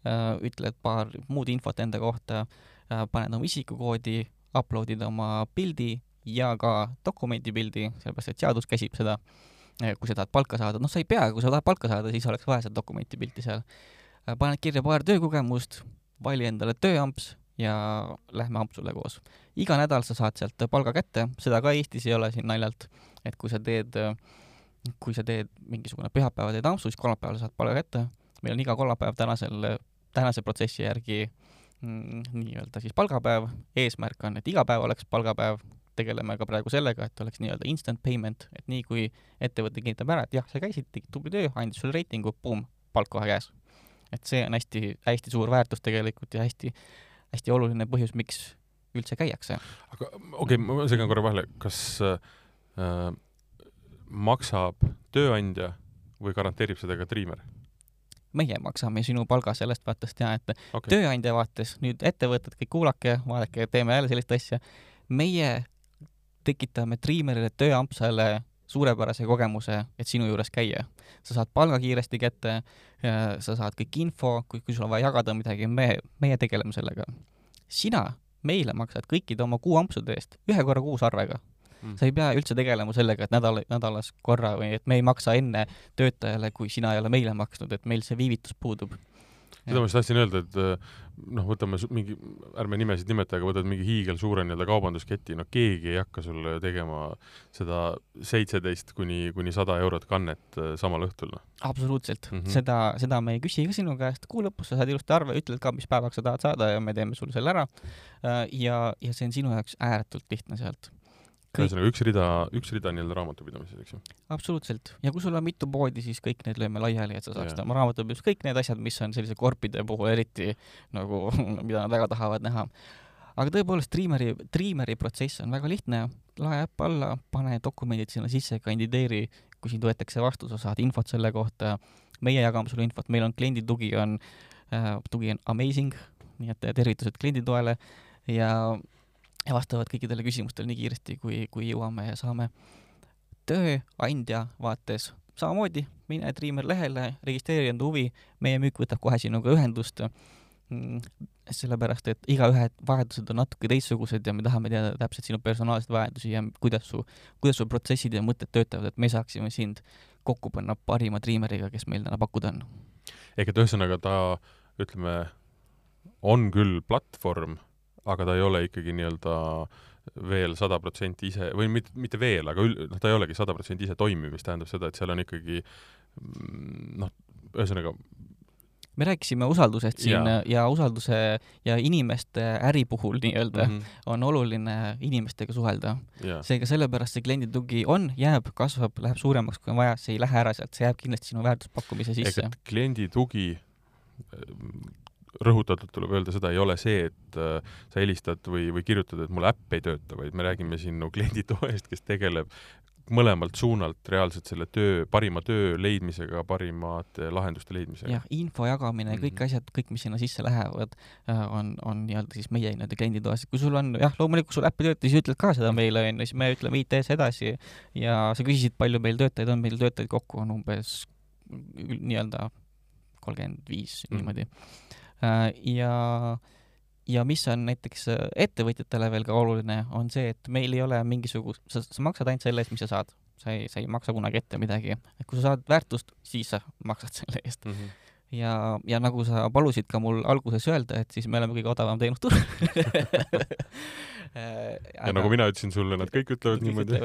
äh, ütled paar muud infot enda kohta Äh, paned oma isikukoodi, upload'id oma pildi ja ka dokumendi pildi, sellepärast et seadus käsib seda. Kui sa tahad palka saada, noh, sa ei pea, kui sa tahad palka saada, siis oleks vaja seda dokumenti pilti seal. Paned kirja paar töökogemust, vali endale tööamps ja lähme ampsule koos. iga nädal sa saad sealt palga kätte, seda ka Eestis ei ole siin naljalt, et kui sa teed, kui sa teed mingisugune pühapäeva teed ampsu, siis kolmapäeval saad palga kätte. meil on iga kolmapäev tänasel, tänase protsessi järgi Mm, nii-öelda siis palgapäev, eesmärk on, et iga päev oleks palgapäev, tegeleme ka praegu sellega, et oleks nii-öelda instant payment, et nii kui ettevõte kinnitab ära, et jah, sa käisid, tegid tubli töö, andis sulle reitingu, pumm, palk kohe käes. et see on hästi, hästi suur väärtus tegelikult ja hästi, hästi oluline põhjus, miks üldse käiakse. aga okei okay,, ma segan korra vahele, kas äh, maksab tööandja või garanteerib seda ka Dreamer? meie maksame sinu palga sellest vaatest ja et okay. tööandja vaates, nüüd ettevõtted, kõik kuulake, vaadake, teeme jälle sellist asja, meie tekitame Dreamerile tööampsale suurepärase kogemuse, et sinu juures käia. sa saad palga kiiresti kätte, sa saad kõik info, kui, kui sul on vaja jagada midagi, me, meie tegeleme sellega. sina meile maksad kõikide oma kuuampsude eest ühe korra kuus arvega mm.. sa ei pea üldse tegelema sellega, et nädal, nädalas korra või et me ei maksa enne töötajale, kui sina ei ole meile maksnud, et meil see viivitus puudub seda ma just tahtsin öelda, et äh, noh, võtame mingi, ärme nimesid nimeta, aga võtad mingi hiigelsuure nii-öelda kaubandusketi, no keegi ei hakka sulle tegema seda seitseteist kuni, kuni sada eurot kannet äh, samal õhtul, noh. absoluutselt mm, -hmm. seda, seda me ei küsi ka sinu käest, kuu lõpus sa saad ilusti arve, ütled ka, mis päevaks sa tahad saada ja me teeme sulle selle ära. Äh, ja, ja see on sinu jaoks ääretult lihtne sealt ühesõnaga üks rida, üks rida nii-öelda raamatupidamises, eks ju? absoluutselt. ja kui sul on mitu poodi, siis kõik need lööme laiali, et sa saaks oma raamatupidamises kõik need asjad, mis on sellise korpide puhul eriti nagu, mida nad väga tahavad näha. aga tõepoolest, Dreameri, Dreameri protsess on väga lihtne, lae äpp alla, pane dokumendid sinna sisse, kandideeri, kui sind võetakse vastu, sa saad infot selle kohta, meie jagame sulle infot, meil on kliendi tugi on äh,, tugi on amazing, nii et tervitused kliendi toele. Ja, ja vastavad kõikidele küsimustele nii kiiresti, kui, kui jõuame ja saame. tööandja vaates samamoodi, mine Dreamer lehele, registreeri enda huvi, meie müük võtab kohe sinuga ühendust mm, sellepärast, et igaühe vajadused on natuke teistsugused ja me tahame teada täpselt sinu personaalseid vajadusi ja kuidas su, kuidas su protsessid ja mõtted töötavad, et me saaksime sind kokku panna parima triimeriga, kes meil täna pakkuda on. ehk et ühesõnaga ta, ütleme, on küll platvorm, aga ta ei ole ikkagi nii-öelda veel sada protsenti ise või mitte, mitte veel, aga ül-, noh, ta ei olegi sada protsenti ise toimiv, mis tähendab seda, et seal on ikkagi mm, noh, ühesõnaga me rääkisime usaldusest siin ja, ja usalduse ja inimeste äri puhul nii-öelda mm -hmm. on oluline inimestega suhelda. seega sellepärast see kliendi tugi on, jääb, kasvab, läheb suuremaks, kui on vaja, see ei lähe ära sealt, see jääb kindlasti sinu väärtuspakkumise sisse. kliendi tugi rõhutatult tuleb öelda seda, ei ole see, et äh, sa helistad või, või kirjutad, et mul äpp ei tööta, vaid me räägime sinu klienditoest, kes tegeleb mõlemalt suunalt reaalselt selle töö, parima töö leidmisega, parimate lahenduste leidmisega. jah, info jagamine mm, -hmm. kõik asjad, kõik, mis sinna sisse lähevad, äh, on, on nii-öelda siis meie nii-öelda klienditoas. kui sul on, jah, loomulikult sul äpp ei tööta, siis ütled ka seda meile, onju, siis me ütleme IT-s edasi ja sa küsisid, palju meil töötajaid on, meil töötajaid kokku on umbes nii-öelda kolmkümmend viis mhm. niimoodi. Äh, ja ja mis on näiteks äh, ettevõtjatele veel ka oluline, on see, et meil ei ole mingisugust, sa, sa maksad ainult selle eest, mis sa saad. sa ei, sa ei maksa kunagi ette midagi. et kui sa saad väärtust, siis sa maksad selle eest mm. -hmm. ja, ja nagu sa palusid ka mul alguses öelda, et siis me oleme kõige odavam teenus turul äh, ja nagu mina ütlesin sulle, nad kõik ütlevad niimoodi.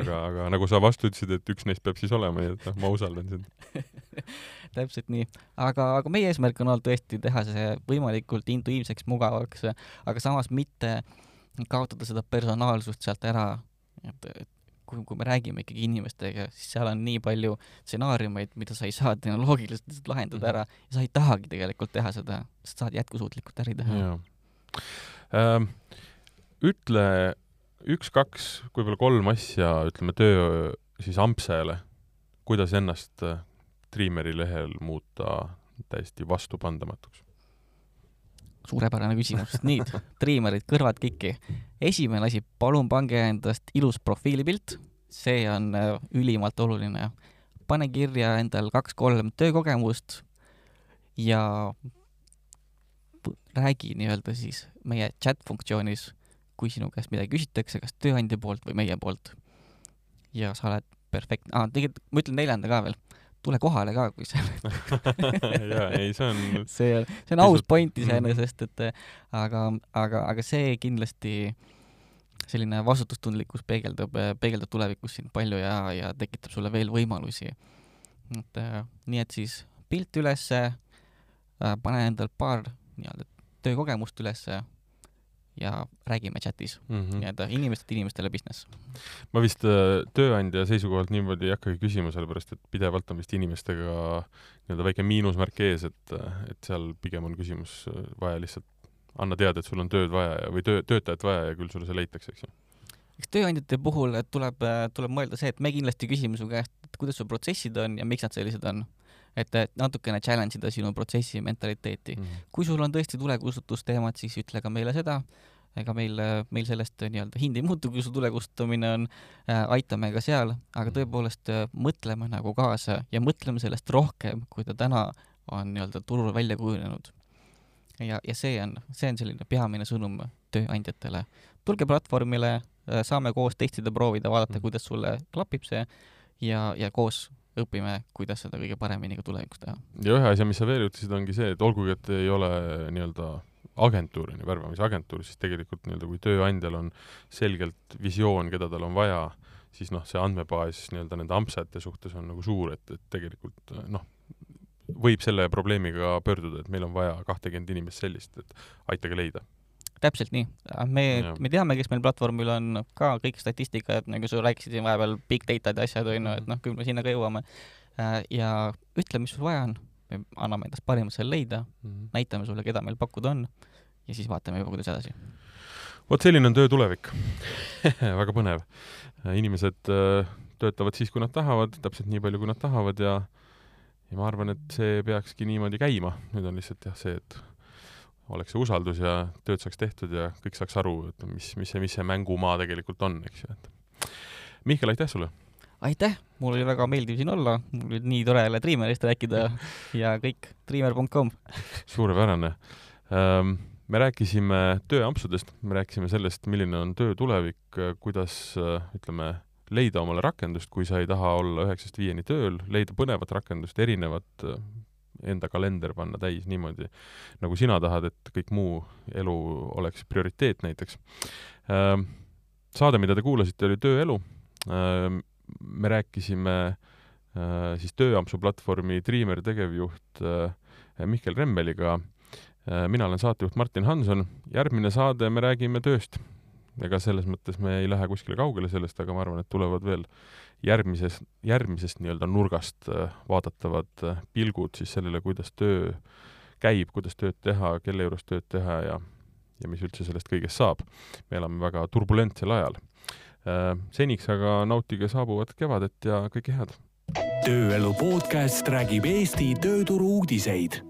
aga, aga nagu sa vastu ütlesid, et üks neist peab siis olema, nii et noh, ma usaldan sind täpselt nii. aga, aga meie eesmärk on olnud tõesti teha see võimalikult intuiivseks, mugavaks, aga samas mitte kaotada seda personaalsust sealt ära, et, et kui, kui me räägime ikkagi inimestega, siis seal on nii palju stsenaariumeid, mida sa ei saa tehnoloogiliselt lahendada mhm. ära ja sa ei tahagi tegelikult teha seda, sa saad jätkusuutlikult äri teha. Ähm, ütle üks-kaks, võib-olla kolm asja, ütleme töö siis Ampsele, kuidas ennast Dreameri lehel muuta täiesti vastupandamatuks? suurepärane küsimus, nüüd, Dreamerid, kõrvad kikki. esimene asi, palun pange endast ilus profiilipilt, see on äh, ülimalt oluline. pane kirja endal kaks-kolm töökogemust ja räägi nii-öelda siis meie chat funktsioonis, kui sinu käest midagi küsitakse, kas tööandja poolt või meie poolt. ja sa oled perfektne ah,, tegelikult ma ütlen neljanda ka veel tule kohale ka, kui sa jaa, ei see on see on, see on aus point iseenesest, et aga, aga, aga see kindlasti selline vastutustundlikkus peegeldab, peegeldab tulevikus sind palju ja, ja tekitab sulle veel võimalusi. et nii, et siis pilt ülesse äh,, pane endal paar nii-öelda töökogemust ülesse ja räägime chatis mm -hmm. nii-öelda inimestelt inimestele business. ma vist äh, tööandja seisukohalt niimoodi ei hakkagi küsima, sellepärast et pidevalt on vist inimestega nii-öelda väike miinusmärk ees, et, et seal pigem on küsimus äh, vaja lihtsalt anna teada, et sul on tööd vaja ja, või töö, töötajat vaja ja küll sulle see leitakse, eks ju eks tööandjate puhul tuleb, tuleb mõelda see, et me kindlasti küsime su käest, et kuidas su protsessid on ja miks nad sellised on et, et natukene challenge ida sinu protsessi mentaliteeti mm. -hmm. kui sul on tõesti tulekustutusteemad, siis ütle ka meile seda, ega meil, meil sellest nii-öelda hind ei muutu, kui su tulekustutamine on äh,, aitame ka seal, aga mhm. tõepoolest äh, mõtleme nagu kaasa ja mõtleme sellest rohkem, kui ta täna on nii-öelda turul välja kujunenud. ja, ja see on, see on selline peamine sõnum tööandjatele. tulge platvormile äh,, saame koos testida, proovida, vaadata -hmm. kuidas sulle klapib see ja, ja koos õpime, kuidas seda kõige paremini ka tulevikus teha. ja ühe asja, mis sa veel ütlesid, ongi see, et olgugi, et ei ole nii-öelda agentuur on ju, värbamisagentuur, siis tegelikult nii-öelda kui tööandjal on selgelt visioon, keda tal on vaja, siis noh, see andmebaas nii-öelda nende ampsajate suhtes on nagu suur, et, et tegelikult noh, võib selle probleemiga pöörduda, et meil on vaja kahtekümmet inimest sellist, et aitage leida täpselt nii, me, me teame, kes meil platvormil on, ka kõik statistikad, nagu sa rääkisid siin vahepeal, big data'd ja asjad, on ju, et mhm. noh, küll me sinna ka jõuame. Äh, ja ütle, mis sul vaja on, me anname endast parima seal leida mm, -hmm. näitame sulle, keda meil pakkuda on ja siis vaatame juba, kuidas edasi. vot selline on töö tulevik väga põnev. inimesed äh, töötavad siis, kui nad tahavad, täpselt nii palju, kui nad tahavad ja ja ma arvan, et see peakski niimoodi käima, nüüd on lihtsalt jah, see, et oleks see usaldus ja tööd saaks tehtud ja kõik saaks aru, et mis, mis see, mis see mängumaa tegelikult on, eks ju, et. Mihkel, aitäh sulle! aitäh, mul oli väga meeldiv siin olla, mul oli nii tore jälle Dreamerist rääkida ja kõik, dreamer.com. suurepärane. Ähm, me rääkisime tööampsudest, me rääkisime sellest, milline on töö tulevik, kuidas ütleme, leida omale rakendust, kui sa ei taha olla üheksast viieni tööl, leida põnevat rakendust, erinevat, enda kalender panna täis niimoodi, nagu sina tahad, et kõik muu elu oleks prioriteet näiteks. Ähm, saade, mida te kuulasite, oli Tööelu. Ähm, me rääkisime äh, siis tööampsu platvormi Dreamer tegevjuht äh, Mihkel Rembeliga Äh, mina olen saatejuht Martin Hanson, järgmine saade me räägime tööst. Ega selles mõttes me ei lähe kuskile kaugele sellest, aga ma arvan, et tulevad veel järgmises, järgmisest nii-öelda nurgast äh, vaadatavad äh, pilgud siis sellele, kuidas töö käib, kuidas tööd teha, kelle juures tööd teha ja, ja mis üldse sellest kõigest saab. me elame väga turbulentsel ajal. seniks aga nautige saabuvat kevadet ja kõike head! tööelu podcast räägib Eesti tööturu uudiseid